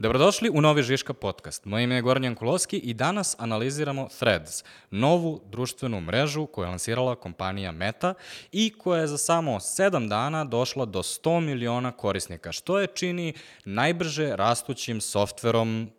Dobrodošli u Novi Žiška podcast. Moje ime je Goran Jankulovski i danas analiziramo Threads, novu društvenu mrežu koju je lansirala kompanija Meta i koja je za samo 7 dana došla do 100 miliona korisnika, što je čini najbrže rastućim softverom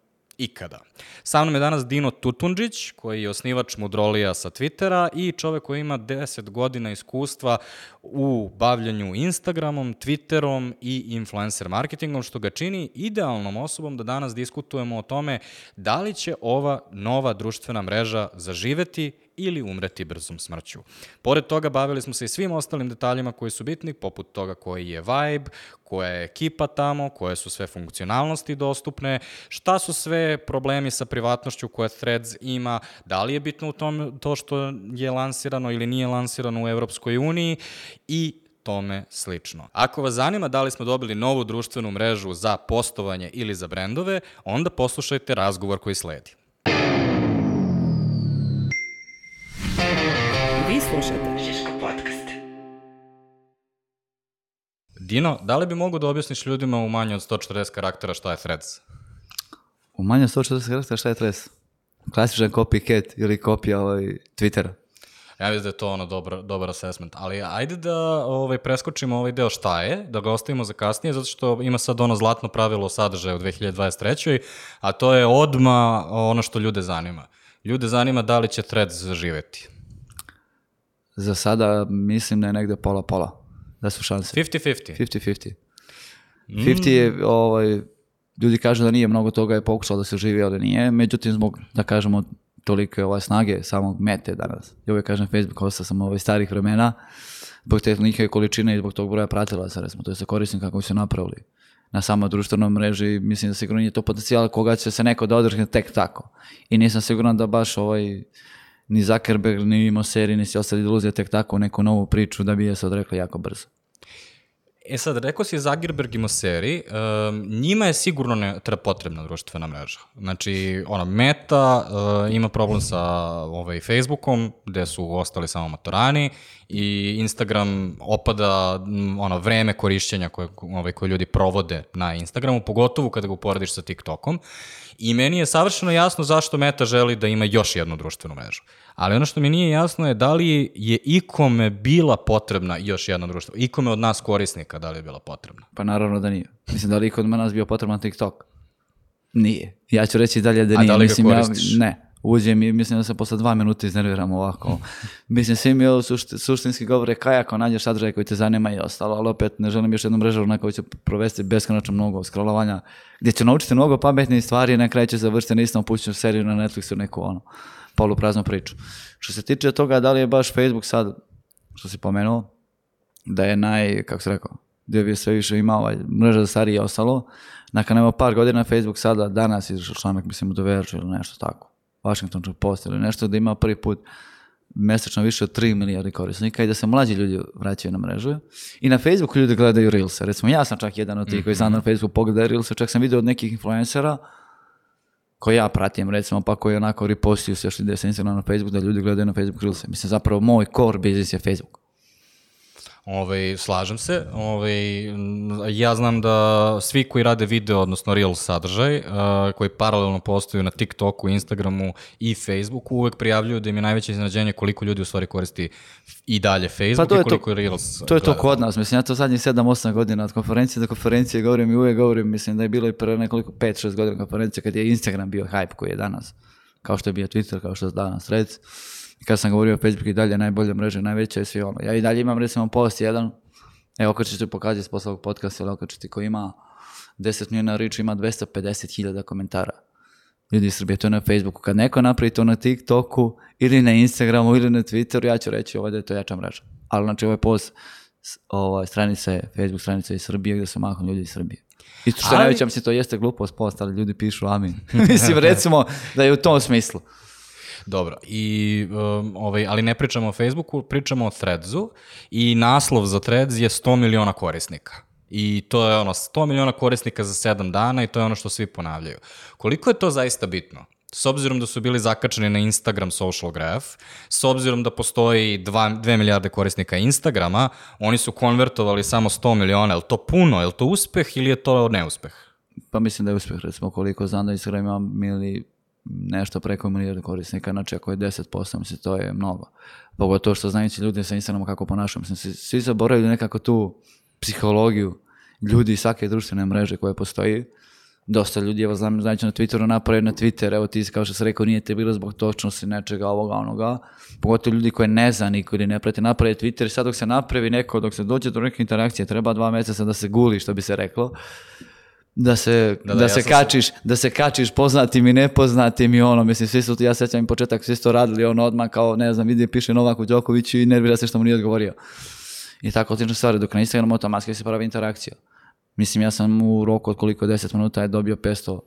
ikada. Sa mnom je danas Dino Tutundžić, koji je osnivač Mudrolija sa Twittera i čovek koji ima 10 godina iskustva u bavljanju Instagramom, Twitterom i influencer marketingom, što ga čini idealnom osobom da danas diskutujemo o tome da li će ova nova društvena mreža zaživeti ili umreti brzom smrću. Pored toga bavili smo se i svim ostalim detaljima koji su bitni, poput toga koji je vibe, koja je ekipa tamo, koje su sve funkcionalnosti dostupne, šta su sve problemi sa privatnošću koje Threads ima, da li je bitno u tom to što je lansirano ili nije lansirano u Evropskoj uniji i tome slično. Ako vas zanima da li smo dobili novu društvenu mrežu za postovanje ili za brendove, onda poslušajte razgovor koji sledi. Slušate Žiško podcast. Dino, da li bi mogu da objasniš ljudima u manje od 140 karaktera šta je Threads? U manje od 140 karaktera šta je Threads? Klasičan copycat ili kopija ovaj, Twittera. Ja vidim da je to ono dobar, dobar assessment, ali ajde da ovaj, preskočimo ovaj deo šta je, da ga ostavimo za kasnije, zato što ima sad ono zlatno pravilo sadržaja u 2023. A to je odma ono što ljude zanima. Ljude zanima da li će Threads zaživeti. Za sada mislim da je negde pola-pola. Da su šanse. 50-50. 50-50. 50 je, ovaj, ljudi kažu da nije mnogo toga je pokušalo da se živi, ali nije. Međutim, zbog, da kažemo, tolike ovaj, snage samog mete danas. Ja uvijek kažem Facebook, ostao sam ovaj starih vremena, zbog te njihove količine i zbog tog broja pratilaca, recimo, to je sa korisnika koji su napravili na samoj društvenoj mreži, mislim da sigurno nije to potencijal koga će se neko da održi tek tako. I nisam siguran da baš ovaj, ni Zuckerberg, ni imao seriji, ni si ostali iluzije tek tako neku novu priču da bi je se odrekla jako brzo. E sad, rekao si Zagerberg i Moseri, um, njima je sigurno ne, treba potrebna društvena mreža. Znači, ona, Meta uh, ima problem sa ovaj, Facebookom, gde su ostali samo maturani, i Instagram opada ono, vreme korišćenja koje, ovaj, koje ljudi provode na Instagramu, pogotovo kada ga uporediš sa TikTokom. I meni je savršeno jasno zašto Meta želi da ima još jednu društvenu mrežu. Ali ono što mi nije jasno je da li je ikome bila potrebna još jedna društva, ikome od nas korisnika da li je bila potrebna. Pa naravno da nije. Mislim da li je kod nas bio potreban TikTok? Nije. Ja ću reći dalje da nije. da li ga mislim, koristiš? Ja, ne. Uđem i mislim da se posle dva minuta iznerviram ovako. mislim, svi mi ovo sušti, suštinski govore kaj ako nađeš sadržaj koji te zanima i ostalo, ali opet ne želim još jednu mrežu na kojoj ću provesti beskonačno mnogo scrollovanja, gdje ću naučiti mnogo pametnih stvari i na kraju ću završiti na istom puću seriju na Netflixu neku ono polupraznu priču. Što se tiče toga da li je baš Facebook sad, što si pomenuo, da je naj, kako se rekao, gdje bi sve više imao ovaj, mreža za starije i ostalo, nakon evo par godina Facebook sada, danas izašao članak, mislim, u ili nešto tako, Washington Post ili nešto, da ima prvi put mesečno više od 3 milijardi korisnika i da se mlađi ljudi vraćaju na mrežu. I na Facebooku ljudi gledaju Reelse. Recimo, ja sam čak jedan od tih koji znam na Facebooku pogledaju Reelse, čak sam vidio od nekih influencera koji ja pratim, recimo, pa koji onako repostuju se još sa Instagram na Facebook, da ljudi gledaju na Facebook Reelse. Mislim, zapravo moj core business je Facebook. Ovaj, slažem se. Ovaj, ja znam da svi koji rade video, odnosno real sadržaj, uh, koji paralelno postoju na TikToku, Instagramu i Facebooku, uvek prijavljuju da im je najveće iznenađenje koliko ljudi u stvari koristi i dalje Facebook Pa i je to- koliko Reels To je to kod nas, mislim, ja to zadnjih 7-8 godina od konferencije do konferencije govorim i uvijek govorim, mislim da je bilo i pre nekoliko 5-6 godina konferencije kad je Instagram bio hype koji je danas, kao što je bio Twitter, kao što je danas Threads. I kad sam govorio Facebook i dalje najbolja mreža, najveća i svi ono. Ja i dalje imam recimo post jedan, evo kad ću ti pokazati s ovog podcasta ili okačiti koji ima 10 milijuna reach, ima 250.000 komentara. Ljudi iz Srbije, to je na Facebooku. Kad neko napravi to na TikToku ili na Instagramu ili na Twitteru, ja ću reći ovdje da je to jača mreža. Ali znači ovaj post, ovaj, stranica je, Facebook stranica iz Srbije gdje su mahom ljudi iz Srbije. Isto što je Ali- najveća, mislim, to jeste glupost post, ali ljudi pišu amin. mislim, recimo da je u tom smislu. Dobro, i, um, ovaj, ali ne pričamo o Facebooku, pričamo o Threadsu i naslov za Threads je 100 miliona korisnika. I to je ono 100 miliona korisnika za 7 dana i to je ono što svi ponavljaju. Koliko je to zaista bitno? S obzirom da su bili zakačeni na Instagram social graph, s obzirom da postoji 2 milijarde korisnika Instagrama, oni su konvertovali samo 100 miliona. Je li to puno? Je li to uspeh ili je to neuspeh? pa mislim da je uspjeh, recimo, koliko znam da Instagram ima mili nešto preko milijardu korisnika, znači ako je 10%, mislim, to je mnogo. Pogotovo što znajući ljudi sa Instagramom kako ponašaju, mislim, svi, zaboravljaju nekako tu psihologiju ljudi svake društvene mreže koje postoji. Dosta ljudi, evo znam, znači na Twitteru napravi na Twitter, evo ti kao što sam rekao, nije te bilo zbog točnosti nečega, ovoga, onoga. Pogotovo ljudi koje ne zna niko ili ne prati, napravi Twitter, sad dok se napravi neko, dok se dođe do neke interakcije, treba dva mjeseca da se guli, što bi se reklo da se, Da, da, da, ja se sam se- kačiš, da se kačiš poznatim i nepoznatim i ono, mislim, svi su, ja sećam i početak, svi su to radili, ono odmah kao, ne znam, vidi, piše Novaku Đokoviću i nervira se što mu nije odgovorio. I tako slične stvari, dok na Instagramu automatski se pravi interakcija. Mislim, ja sam u roku od koliko 10 minuta je dobio 500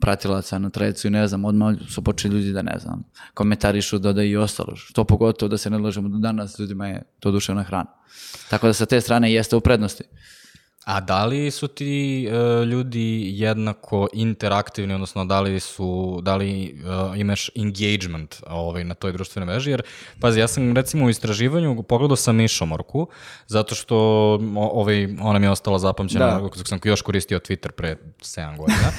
pratilaca na trecu i ne znam, odmah su počeli ljudi da ne znam, komentarišu, dodaju i ostalo. Što pogotovo da se ne lažemo do danas, ljudima je to duševna hrana. Tako da sa te strane jeste u prednosti. A da li su ti e, ljudi jednako interaktivni, odnosno da li su, da li e, imaš engagement ovaj, na toj društvenoj mreži, jer, pazi, ja sam recimo u istraživanju pogledao sam Mišomorku, zato što o- ovaj, ona mi je ostala zapamćena, Da. dok sam još koristio Twitter pre 7 godina.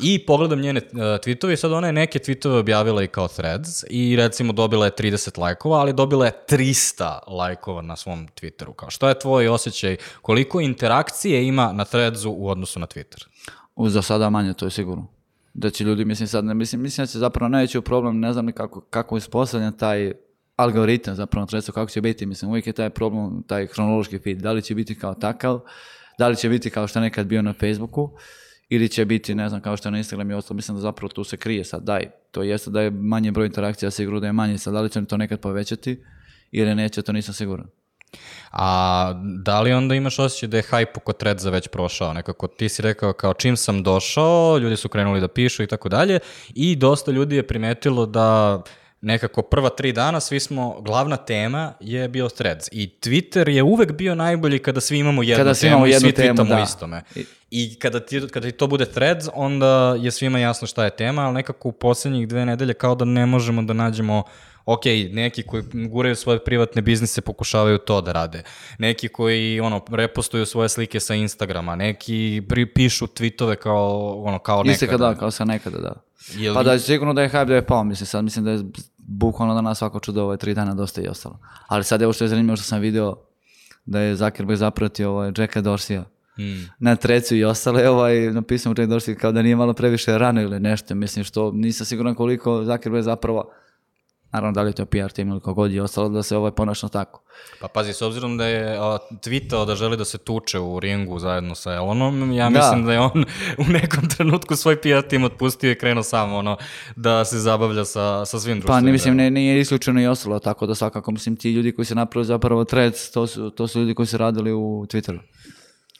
I pogledam njene uh, tweetove i sad ona je neke tweetove objavila i kao threads i recimo dobila je 30 lajkova, ali dobila je 300 lajkova na svom Twitteru. Kao što je tvoj osjećaj, koliko interakcije ima na threadsu u odnosu na Twitter? U, za sada manje, to je sigurno. Da će ljudi, mislim sad, ne, mislim, mislim da će zapravo najveći problem, ne znam ni kako, kako je uspostavljen taj algoritam zapravo na kako će biti, mislim, uvijek je taj problem, taj hronološki feed, da li će biti kao takav, da li će biti kao što nekad bio na Facebooku, ili će biti, ne znam, kao što je na Instagram i ostalo, mislim da zapravo tu se krije sad, daj, to jeste da je manje broj interakcija, sigurno da je manje, sad da li će to nekad povećati, ili neće, to nisam siguran. A da li onda imaš osjećaj da je hype oko Threadsa već prošao? Nekako ti si rekao kao čim sam došao, ljudi su krenuli da pišu i tako dalje i dosta ljudi je primetilo da nekako prva tri dana svi smo, glavna tema je bio Threads. I Twitter je uvek bio najbolji kada svi imamo jednu Kada svi temu imamo i jednu svi temu, tweetamo da. istome. I kada ti, kada ti to bude Threads, onda je svima jasno šta je tema, ali nekako u posljednjih dve nedelje kao da ne možemo da nađemo ok, neki koji guraju svoje privatne biznise pokušavaju to da rade. Neki koji ono repostuju svoje slike sa Instagrama, neki pri, pišu tweetove kao ono kao nekada. Isto kada, kao sa nekada, da. Jel- Pa da je sigurno da je hype da je pao, mislim sad, mislim da je bukvalno danas svako čudo ove tri dana dosta i ostalo. Ali sad evo što je zanimljivo što sam video da je Zuckerberg zapratio ovaj Jacka Dorsija Mm. na trecu i ostale, ovaj, napisao mu Jack Dorsey kao da nije malo previše rano ili nešto, mislim što nisam siguran koliko Zuckerberg zapravo Naravno, da li je to PR tim ili kogod je ostalo da se ovaj ponaša tako. Pa pazi, s obzirom da je a, tweetao da želi da se tuče u ringu zajedno sa Elonom, ja Da. mislim da je on u nekom trenutku svoj PR tim otpustio i krenuo sam ono, da se zabavlja sa, sa svim Pa društvenim ne, mislim, ne, nije isključeno i ostalo, tako da svakako, mislim, ti ljudi koji su napravili zapravo threads, to su, to su ljudi koji su radili u Twitteru.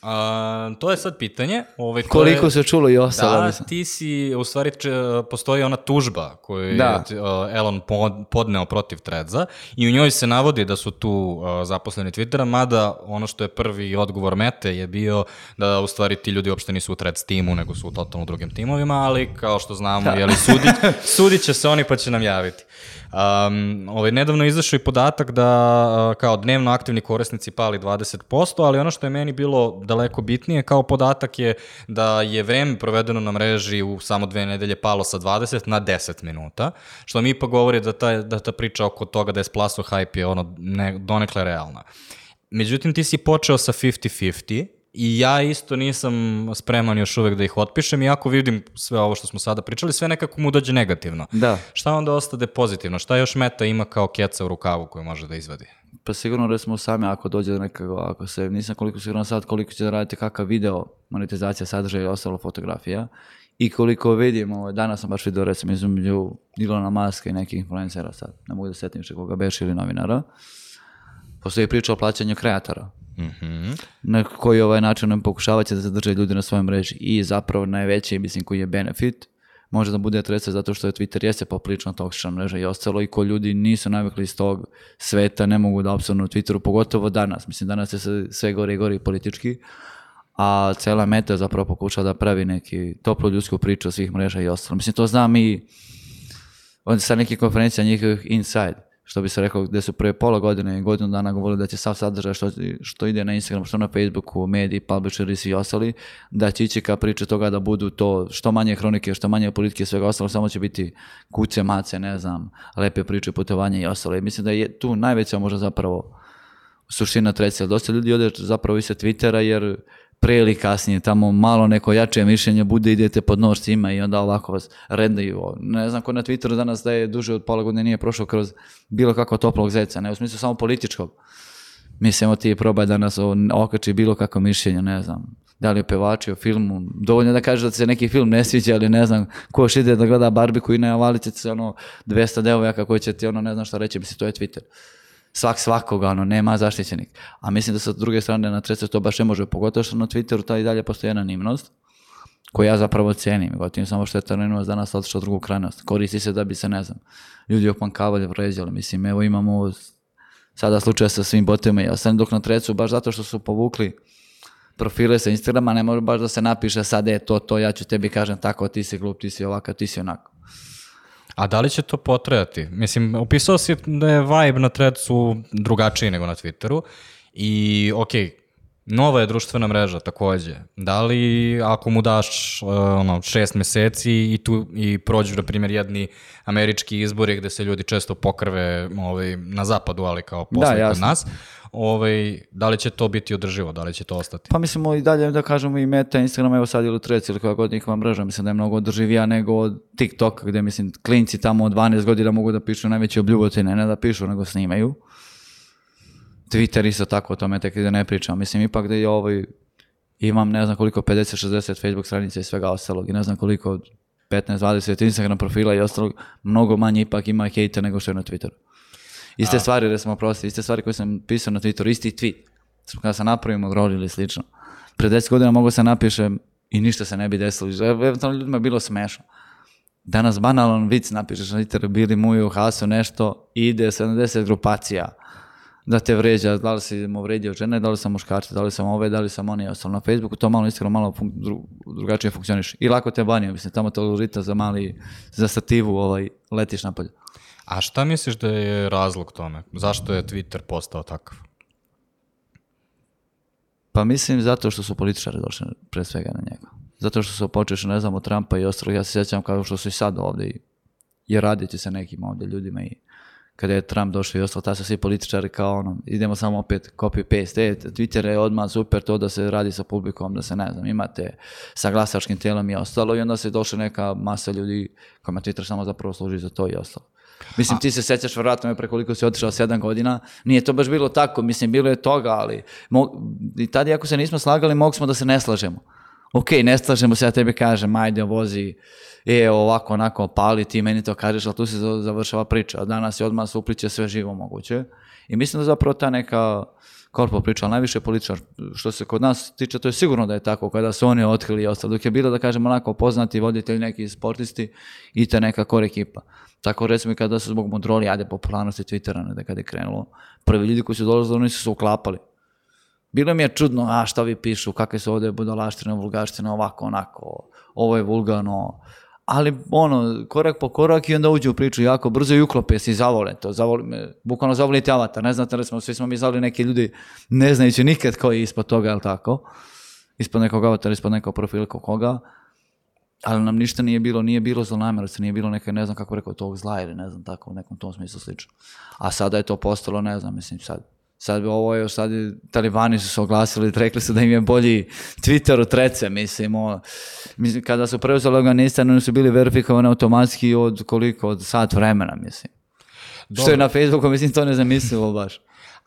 A, to je sad pitanje. Ovaj, Koliko se čulo i ostalo, Da, mislim. ti si, u stvari, če, postoji ona tužba koju Da. je uh, Elon pod- podneo protiv Threadsa i u njoj se navodi da su tu uh, zaposleni Twittera, mada ono što je prvi odgovor Mete je bio da u stvari ti ljudi uopšte nisu u Threads timu, nego su u totalno drugim timovima, ali kao što znamo, jeli, sudit, sudit će se oni pa će nam javiti. Um, ovaj, nedavno izašao i podatak da kao dnevno aktivni korisnici pali 20%, ali ono što je meni bilo daleko bitnije kao podatak je da je vreme provedeno na mreži u samo dve nedelje palo sa 20 na 10 minuta, što mi ipak govori da ta, da ta priča oko toga da je splasao hype je ono ne, donekle realna. Međutim, ti si počeo sa 50-50 i ja isto nisam spreman još uvek da ih otpišem, iako vidim sve ovo što smo sada pričali, sve nekako mu dođe negativno. Da. Šta onda ostade pozitivno? Šta još meta ima kao keca u rukavu koju može da izvadi? Pa sigurno recimo sami ako dođe do nekako, ako se, nisam koliko siguran sad koliko će da raditi kakav video, monetizacija sadržaja i ostalo fotografija. I koliko vidim, ovaj, danas sam baš vidio recimo između Ilona Maska i nekih influencera sad, ne mogu da se setim više koga beše ili novinara. Postoji priča o plaćanju kreatora. Mhm. na koji ovaj način nam pokušavate da zadrže ljudi na svojoj mreži i zapravo najveći, mislim, koji je benefit, može da bude treca zato što je Twitter jeste poprilično toksična mreža i ostalo i ko ljudi nisu navikli iz tog sveta, ne mogu da na Twitteru, pogotovo danas. Mislim, danas je sve- gore i gore i politički, a cela meta zapravo pokušava da pravi neki toplu ljudsku priču svih mreža i ostalo. Mislim, to znam i od sa nekih konferencija njihovih inside, što bi se rekao, gde su prije pola godine i godinu dana govorili da će sav sadržaj što, što ide na Instagram, što na Facebooku, mediji, publisheri i svi ostali, da će ići ka priče toga da budu to što manje hronike, što manje politike i svega ostalo, samo će biti kuce, mace, ne znam, lepe priče, putovanja i ostalo. I mislim da je tu najveća možda zapravo suština treća. Dosta ljudi ode zapravo i sa Twittera jer pre ili kasnije tamo malo neko jače mišljenje bude idete pod nož cima i onda ovako vas redaju. Ne znam ko na Twitteru danas da je duže od pola godine nije prošao kroz bilo kako toplog zeca, ne u smislu samo političkog. Mislimo ti probaj da nas okači bilo kako mišljenje, ne znam. Da li je pevači o filmu, dovoljno da kaže da se neki film ne sviđa, ali ne znam, ko još ide da gleda Barbiku i ne avalice se ono 200 devojaka koji će ti ono ne znam šta reći, misli to je Twitter svak svakoga, ono, nema zaštićenih. A mislim da sa druge strane na treće to baš ne može, pogotovo što na Twitteru ta i dalje postoji anonimnost, koju ja zapravo cenim. Gotivim samo što je ta anonimnost danas otišla u drugu krajnost. Koristi se da bi se, ne znam, ljudi opankavali, vređali. Mislim, evo imamo sada slučaj sa svim botima i ostalim, dok na trecu, baš zato što su povukli profile sa Instagrama, ne može baš da se napiše sad je to, to, ja ću tebi kažem tako, ti si glup, ti si ovakav, ti si onako. A da li će to potrajati? Mislim, opisao si da je vibe na Threadsu drugačiji nego na Twitteru i okej, nova je društvena mreža takođe. Da li ako mu daš uh, ono, šest meseci i tu i prođu, na primjer, jedni američki izbori gde se ljudi često pokrve ovaj, na zapadu, ali kao posle kod jasno. nas, ovaj, da li će to biti održivo, da li će to ostati? Pa mislimo i dalje da kažemo i Meta, Instagram, evo sad ili Threads ili koja god njihova mreža, mislim da je mnogo održivija nego od TikToka gdje mislim klinci tamo od 12 godina mogu da pišu najveće obljubotine, ne da pišu nego snimaju. Twitter isto tako o tome tek da ne pričam. Mislim ipak da je ovaj, imam ne znam koliko 50-60 Facebook stranica i svega ostalog i ne znam koliko 15-20 Instagram profila i ostalog, mnogo manje ipak ima hejta nego što je na Twitteru. Iste stvari, recimo prosti, iste stvari koje sam pisao na Twitteru, isti tweet. Kada sam napravimo groli ili slično. Pre 10 godina mogu se napišem i ništa se ne bi desilo. Eventualno ljudima je bilo smešno. Danas banalan vic napišeš na Twitteru, bili muju u hasu nešto, ide 70 grupacija da te vređa, da li si mu vređao žene, da li sam muškarci, da li sam ove, da li sam oni, ostalo na Facebooku, to malo iskreno malo fun- dru- drugačije funkcioniš. I lako te banio, mislim, tamo te algorita za mali, za stativu ovaj, letiš napolje. A šta misliš da je razlog tome? Zašto je Twitter postao takav? Pa mislim zato što su političari došli pre svega na njega. Zato što su počeli, ne znam, od Trumpa i ostalog, ja se sjećam kao što su i sad ovdje i, i raditi se nekim ovdje ljudima i kada je Trump došao i ostalo, tada su svi političari kao ono, idemo samo opet copy-paste, e, Twitter je odmah super to da se radi sa publikom, da se ne znam, imate sa glasačkim tijelom i ostalo i onda se došla neka masa ljudi kojima Twitter samo zapravo služi za to i ostalo. Mislim, ti se sećaš vjerojatno me pre koliko si otišao sedam godina, nije to baš bilo tako, mislim, bilo je toga, ali mo- i tad iako se nismo slagali, mogli smo da se ne slažemo. Ok, ne slažemo se, ja tebi kažem, ajde, vozi, e, ovako, onako, pali, ti meni to kažeš, ali tu se za- završava priča. Danas je odmah se upliče sve živo moguće. I mislim da zapravo ta neka korpo priča, ali najviše političar, što se kod nas tiče, to je sigurno da je tako, kada su oni otkrili i ostalo. Dok je bilo, da kažem, onako poznati voditelji, neki sportisti i ta neka core ekipa. Tako recimo i kada su zbog modroli, ajde, popularnosti Twittera, ne da kada je krenulo, prvi ljudi koji su dolazili, oni su se uklapali. Bilo mi je čudno, a šta vi pišu, kakve su ovdje budalaštine, vulgaštine, ovako, onako, ovo je vulgano, ali ono, korak po korak i onda uđu u priču jako brzo i uklope se i zavole to, zavoli bukvalno zavolite avatar, ne znate, recimo, svi smo mi zvali neki ljudi, ne znajući nikad koji je ispod toga, jel tako, ispod nekog avatara, ispod nekog profila koga, ali nam ništa nije bilo, nije bilo zlonamjernosti, nije bilo neke, ne znam kako rekao, tog zla ili ne znam tako, u nekom tom smislu slično. A sada je to postalo, ne znam, mislim, sad, sad bi ovo je, sad je, talibani su se oglasili, rekli su da im je bolji Twitter od trece, mislim, o, mislim, kada su preuzeli Afganistan, oni su bili verifikovani automatski od koliko, od sat vremena, mislim. Što je na Facebooku, mislim, to nezamislivo baš.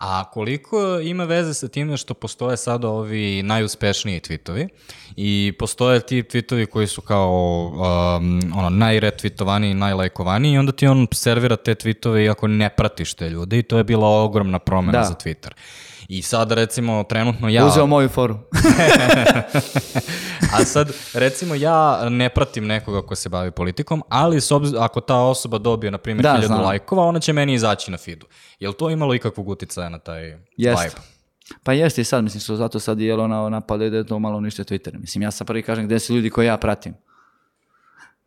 A koliko ima veze sa time što postoje sada ovi najuspešniji tweetovi i postoje ti tweetovi koji su kao um, ono, najretweetovaniji, najlajkovaniji i onda ti on servira te tweetove iako ne pratiš te ljude i to je bila ogromna promena Da. za Twitter. I sad recimo trenutno ja... Uzeo moju foru. A sad, recimo, ja ne pratim nekoga ko se bavi politikom, ali s obz- ako ta osoba dobije, na primjer, Da, hiljadu znam. lajkova, ona će meni izaći na feedu. Jel to imalo ikakvog uticaja na taj Jest. vibe? Pa jeste i sad, mislim, što zato sad je ona napade da je to malo nište Twitter. Mislim, ja sam prvi kažem gde su ljudi koje ja pratim.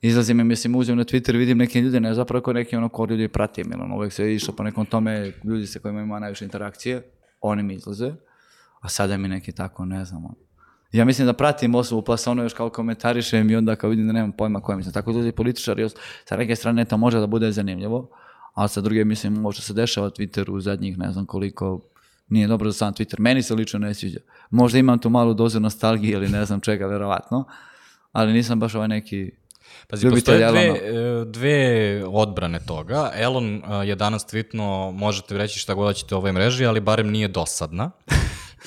Izlazim i mislim, uđem na Twitter, vidim neke ljude, ne zapravo ko neki ono ko ljudi pratim, jer ono, uvek se išlo po nekom tome, ljudi sa kojima ima najviše interakcije, oni mi izlaze, a sada mi neki tako, ne znam, ono. Ja mislim da pratim osobu, pa sa ono još kao komentarišem i onda kao vidim da nemam pojma koja mislim. Tako ljudi političari, sa neke strane to može da bude zanimljivo, a sa druge mislim možda se dešava Twitter u zadnjih ne znam koliko nije dobro za sam Twitter. Meni se lično ne sviđa. Možda imam tu malu dozu nostalgije ili ne znam čega, verovatno, ali nisam baš ovaj neki Pazi, Ljubitelj postoje dve, e, dve odbrane toga. Elon e, je danas tweetno, možete reći šta god ćete u ovoj mreži, ali barem nije dosadna.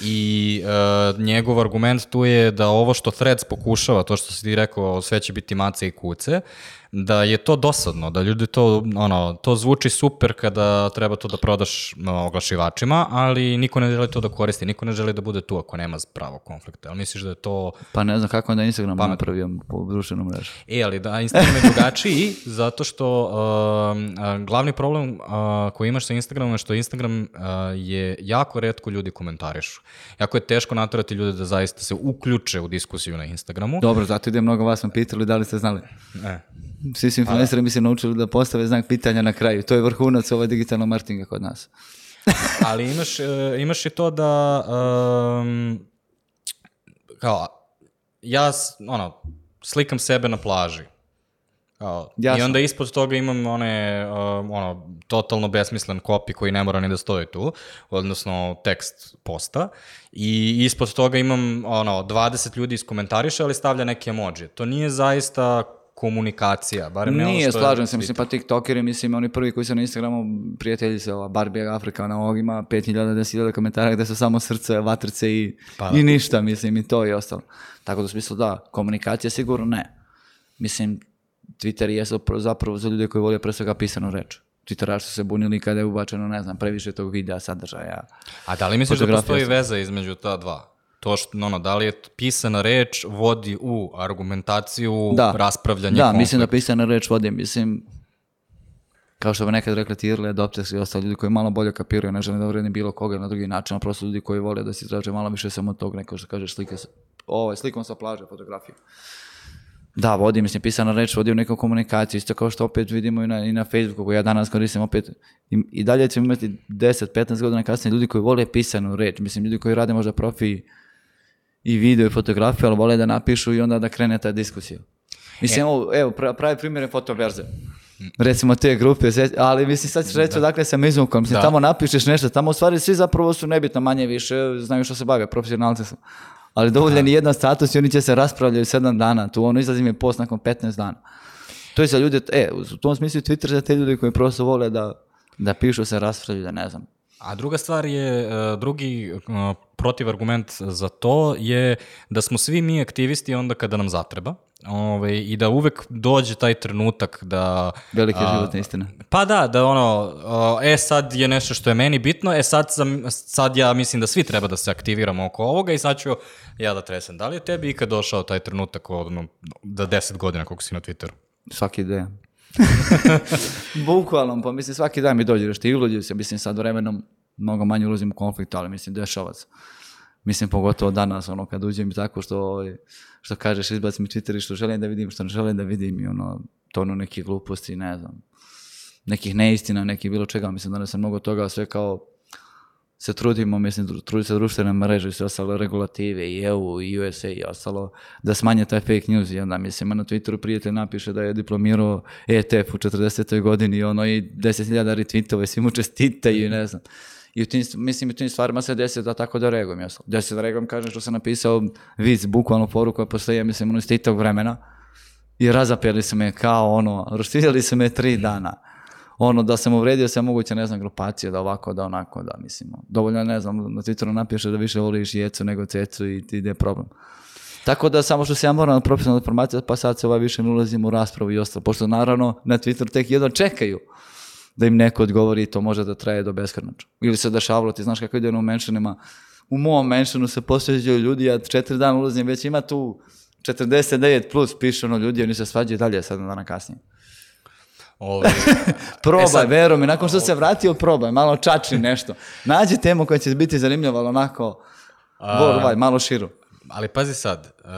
I e, njegov argument tu je da ovo što Threads pokušava, to što si ti rekao, sve će biti mace i kuce, da je to dosadno, da ljudi to, ono, to zvuči super kada treba to da prodaš oglašivačima, ali niko ne želi to da koristi, niko ne želi da bude tu ako nema pravog konflikta. Ali misliš da je to Pa ne znam kako onda Instagram napravio po društvenom mrežu. E, ali da, Instagram je drugačiji zato što a, glavni problem a, koji imaš sa Instagramom je što Instagram a, je jako redko ljudi komentarišu. Jako je teško naterati ljude da zaista se uključe u diskusiju na Instagramu. Dobro, zato ide mnogo vas me pitali da li ste znali. E. Svi su influenceri mi se naučili da postave znak pitanja na kraju. To je vrhunac ovaj digitalnog marketinga kod nas. Ali imaš, e, imaš i to da um, kao ja ono, slikam sebe na plaži. Kao, I Jasno. onda ispod toga imam one, um, ono, totalno besmislen kopi koji ne mora ni da stoji tu, odnosno tekst posta. I ispod toga imam, ono, 20 ljudi iskomentariše, ali stavlja neke emoji. To nije zaista komunikacija, barem ne ono Nije, što je slažem se, mislim, pa tiktokeri, mislim, oni prvi koji su na Instagramu, prijatelji se, ova Barbie Afrika, na ovog ima 5000, 10.000 komentara gde su samo srce, vatrice i, Pa da. i ništa, mislim, i to i ostalo. Tako da u smislu da, komunikacija sigurno ne. Mislim, Twitter je zapravo za ljude koji vole pre svega pisanu reč. Twitteraši su se bunili kada je ubačeno, ne znam, previše tog videa, sadržaja. A da li misliš da postoji veza između ta dva? To što, ono, da li je pisana reč vodi u argumentaciju, Da, raspravljanje, da, konflikt? mislim da pisana reč vodi, mislim, kao što bi nekad rekli ti adopters i ostali ljudi koji malo bolje kapiraju, ne žele da vredi bilo koga na drugi način, a prosto ljudi koji vole da se istraže malo više samo tog neko što kaže slike sa, ovo je slikom sa plaže, fotografiju. Da, vodi, mislim, pisana reč vodi u neku komunikaciju, isto kao što opet vidimo i na, i na Facebooku, koji ja danas koristim opet, i, i dalje ćemo imati 10-15 godina kasnije ljudi koji vole pisanu reč, mislim, ljudi koji rade možda profi i video i fotografiju, ali vole da napišu i onda da krene ta diskusija. Mislim, evo, evo pra- pravi primjer je fotoverze. Recimo te grupe, ali mislim sad ćeš reći odakle sam izvukom, mislim Da. tamo napišeš nešto, tamo u stvari svi zapravo su nebitno manje više, znaju što se bave, profesionalci su. Ali dovoljan je jedan status i oni će se raspravljaju sedam dana, tu ono izlazi mi post nakon 15 dana. To je za ljude, e, u tom smislu Twitter za te ljude koji prosto vole da, da pišu se raspravljaju, da ne znam. A druga stvar je, e, drugi e, protivargument za to je da smo svi mi aktivisti onda kada nam zatreba. Ove, I da uvek dođe taj trenutak da... Velike a, životne istine. Pa da, da ono, a, e sad je nešto što je meni bitno, e sad, sam, sad ja mislim da svi treba da se aktiviramo oko ovoga i sad ću ja da tresem. Da li je tebi ikad došao taj trenutak ono, da 10 godina koliko si na Twitteru? Svaki dan. Bukvalno, pa mislim svaki dan mi dođe nešto i se, mislim sad vremenom mnogo manje ulazim u konflikt, ali mislim dešava se. Mislim pogotovo danas, ono kad uđem i tako što, ovaj, što kažeš izbacim mi Twitter i što želim da vidim, što ne želim da vidim i ono, tonu nekih gluposti, ne znam, nekih neistina, nekih bilo čega, mislim da ne sam mnogo toga, sve kao se trudimo, mislim, trudi se društvene mreže i sve ostalo regulative i EU i USA i ostalo da smanje taj fake news i onda mislim, na Twitteru prijatelj napiše da je diplomirao ETF u 40. godini i ono i 10.000 retweetova i svi mu čestitaju i ne znam. I u tim, mislim, u tim stvarima se desi da tako da reagujem. Ja sam, desi da reagujem, kažem što sam napisao vic, bukvalno poruku postoji, ja mislim, ono iz vremena i razapeli su me kao ono, roštiljali su me tri dana. Ono, da sam uvredio se moguće, ne znam, grupacije, da ovako, da onako, da mislim. Dovoljno, ne znam, na Twitteru napiše da više voliš jecu nego cecu i ti ide problem. Tako da samo što se ja moram na profesionalnu informaciju, pa sad se ovaj više ne ulazim u raspravu i ostalo. Pošto naravno na Twitteru tek jedno čekaju da im neko odgovori i to može da traje do beskrnača. Ili se dešavalo, ti znaš kako ide u menšinima. U mom menšinu se posveđaju ljudi, ja četiri dana ulazim, već ima tu 49 plus piše ono ljudi, oni se svađaju dalje sedam dana kasnije. Ove, Probaj, E sad- vero mi, nakon što se vratio, probaj, malo čači nešto. Nađi temu koja će biti zanimljiva, ali onako, A- ovaj, malo širu. Ali pazi sad, uh,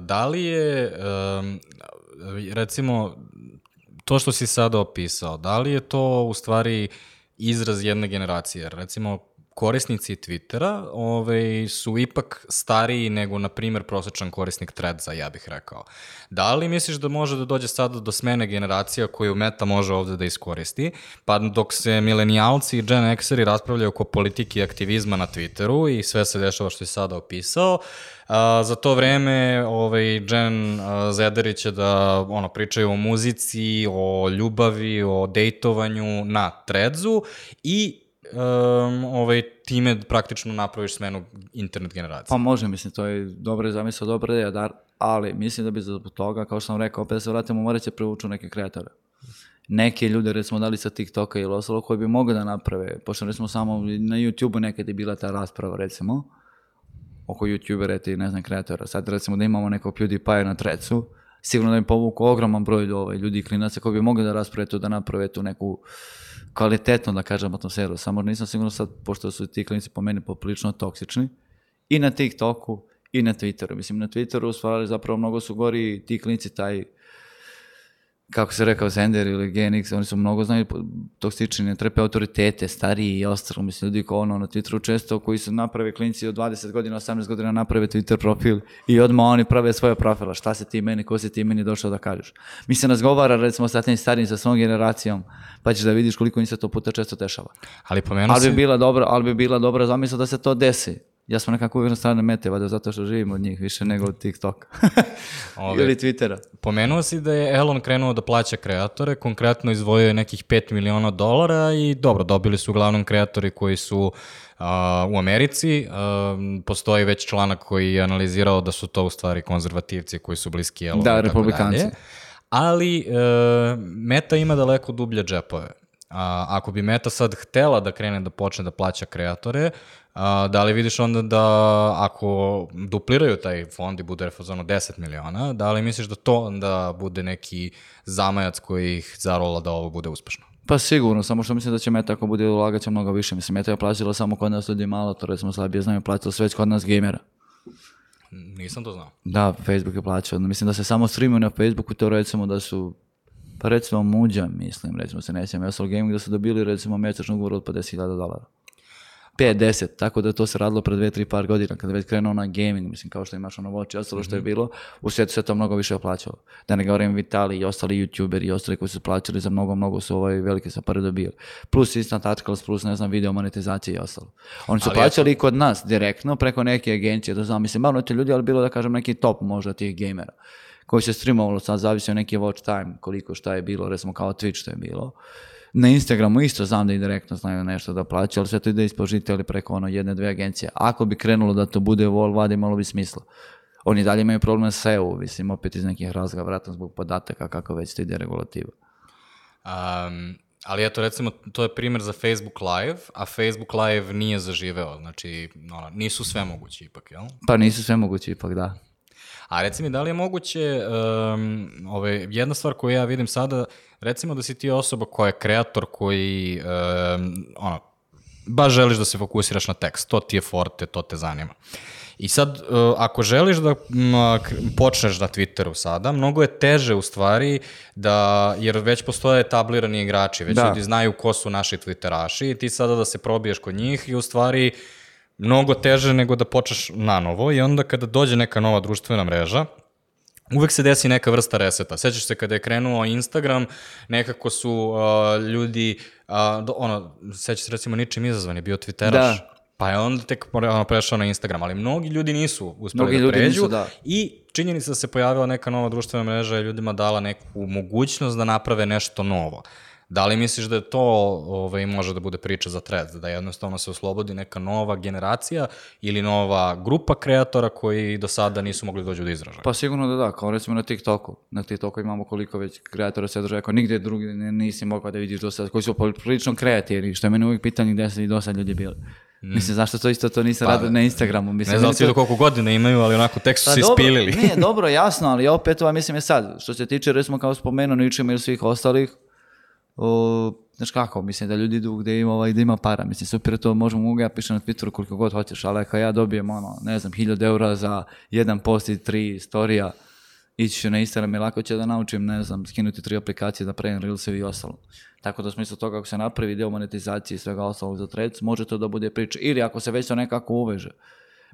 da li je, um, recimo, to što si sada opisao, da li je to u stvari izraz jedne generacije? Recimo, korisnici Twittera ovaj, su ipak stariji nego, na primjer, prosječan korisnik Threadsa, ja bih rekao. Da li misliš da može da dođe sada do smene generacija koju Meta može ovde da iskoristi, pa dok se milenijalci i Gen Xeri raspravljaju oko politike i aktivizma na Twitteru i sve se dešava što je sada opisao, A, za to vreme ovaj, Jen a, Zederi će da ono, pričaju o muzici, o ljubavi, o dejtovanju na Threadsu i um, ovaj, time praktično napraviš smenu internet generacije. Pa može, mislim, to je dobra zamisla, dobra ideja, dar, ali mislim da bi zbog toga, kao što sam rekao, opet da se vratimo, morat će privuču neke kreatore. Neke ljude, recimo, dali sa TikToka ili ostalo, koji bi mogli da naprave, pošto recimo samo na YouTube-u nekad je bila ta rasprava, recimo, oko YouTubera i ne znam, kreatora. Sad recimo da imamo nekog PewDiePie na trecu, sigurno da im povuku ogroman broj ovaj, ljudi i klinaca koji bi mogli da rasprave to, da naprave tu neku kvalitetno, da kažem, atmosferu. Samo nisam sigurno sad, pošto su ti klinici po meni poprilično toksični, i na TikToku, i na Twitteru. Mislim, na Twitteru u stvari zapravo mnogo su gori ti klinici taj kako se rekao Zender ili GNX, oni su mnogo znaju toksični, ne trpe autoritete, stariji i ostalo, mislim, ljudi kao ono na Twitteru često koji su naprave klinci od 20 godina, 18 godina naprave Twitter profil i odmah oni prave svoje profila, šta se ti meni, ko si ti meni došao da kažeš. Mi se razgovara recimo sa tim starijim, sa svom generacijom, pa ćeš da vidiš koliko im se to puta često dešava. Ali pomenuo Ali bi bila dobra, ali bi bila dobra zamisla da se to desi. Ja sam nekako uvijek na strane mete, valjda zato što živim od njih više nego od TikToka. Ove- Ili Twittera. Pomenuo si da je Elon krenuo da plaća kreatore, konkretno izdvojio je nekih 5 miliona dolara i dobro, dobili su uglavnom kreatori koji su a, u Americi. A, postoji već članak koji je analizirao da su to u stvari konzervativci koji su bliski Elonu. Da, republikanci. dalje. Ali e, Meta ima daleko dublje džepove. A, ako bi Meta sad htela da krene da počne da plaća kreatore, a, da li vidiš onda da ako dupliraju taj fond i bude fazonu 10 miliona, da li misliš da to onda bude neki zamajac koji ih zarola da ovo bude uspešno? Pa sigurno, samo što mislim da će Meta ako bude ulagat će mnogo više. Mislim, Meta je plaćala samo kod nas ljudi malo, to recimo slabije znaju, plaćala sve kod nas gamera. Nisam to znao. Da, Facebook je plaćao. Mislim da se samo streamuju na Facebooku, to recimo da su, pa recimo Muđa, mislim, recimo se ne sjećam, Asol Gaming, da su dobili recimo mjesečnu ugovor od 50.000 dolara. 5-10, tako da to se radilo pre 2-3 par godina, kada je već krenuo na gaming, mislim, kao što imaš ono Watch i ostalo što je bilo, u svijetu se to mnogo više plaćalo. Da ne govorim Vitali i ostali youtuberi i ostali koji su plaćali za mnogo, mnogo su ovaj velike sa pare dobili. Plus Instant Articles, plus ne znam, video monetizacije i ostalo. Oni su Ali plaćali i kod nas direktno preko neke agencije, da znam, mislim, malo ti ljudi, ali bilo da kažem neki top možda tih gamera koji se streamovalo, sad zavisi od neki watch time, koliko šta je bilo, recimo kao Twitch što je bilo. Na Instagramu isto znam da i direktno znaju nešto da plaća, ali sve to ide ispod žitelja preko ono jedne, dve agencije. Ako bi krenulo da to bude vol vadi, malo bi smisla. Oni dalje imaju problem sa EU, mislim, opet iz nekih razloga, vratno zbog podataka, kako već to ide regulativa. Um, ali eto, recimo, to je primjer za Facebook Live, a Facebook Live nije zaživeo, znači, ono, nisu sve mogući ipak, jel? Pa nisu sve moguće ipak, da. A reci mi, da li je moguće, um, ove, jedna stvar koju ja vidim sada, recimo da si ti osoba koja je kreator, koji, um, ono, baš želiš da se fokusiraš na tekst, to ti je forte, to te zanima. I sad, uh, ako želiš da počneš na Twitteru sada, mnogo je teže u stvari da, jer već postoje etablirani igrači, već Da. ljudi znaju ko su naši Twitteraši i ti sada da se probiješ kod njih i u stvari mnogo teže nego da počneš na novo i onda kada dođe neka nova društvena mreža, uvek se desi neka vrsta reseta. Sećaš se kada je krenuo Instagram, nekako su uh, ljudi, uh, ono, sećaš se recimo ničim izazvani, bio Twitteraš. Da. Pa je onda tek ono, prešao na Instagram, ali mnogi ljudi nisu uspeli Mnogi da pređu nisu, da. i činjenica da se pojavila neka nova društvena mreža je ljudima dala neku mogućnost da naprave nešto novo. Da li misliš da je to ovaj, može da bude priča za Threads, da jednostavno se oslobodi neka nova generacija ili nova grupa kreatora koji do sada nisu mogli dođu do izražaja? Pa sigurno da da, kao recimo na TikToku. Na TikToku imamo koliko već kreatora sadržaja, kao nigde drugi nisi mogao da vidiš do sad, koji su prilično kreativni, što je meni uvijek pitanje gde su i do sad ljudi bili. Mislim, zašto to isto to nisam Pa, radio na Instagramu? Mislim, ne znam svi to- do koliko godina imaju, ali onako tek su Pa se dobro, ispilili. Nije, dobro, jasno, ali opet, ova mislim je sad, što se tiče, recimo, kao spomenuo, ničim ili svih ostalih, o, znaš kako, mislim da ljudi idu gde ima, ovaj, gde ima para, mislim, super to, možemo, mogu ja pišem na Twitteru koliko god hoćeš, ali ako ja dobijem, ono, ne znam, 1000 eura za jedan post i tri storija, ići ću na Instagram i lako će da naučim, ne znam, skinuti tri aplikacije da pravim reelsevi i ostalo. Tako da u smislu toga ako se napravi deo monetizacije i svega ostalog za trec, može to da bude priča. Ili ako se već to nekako uveže.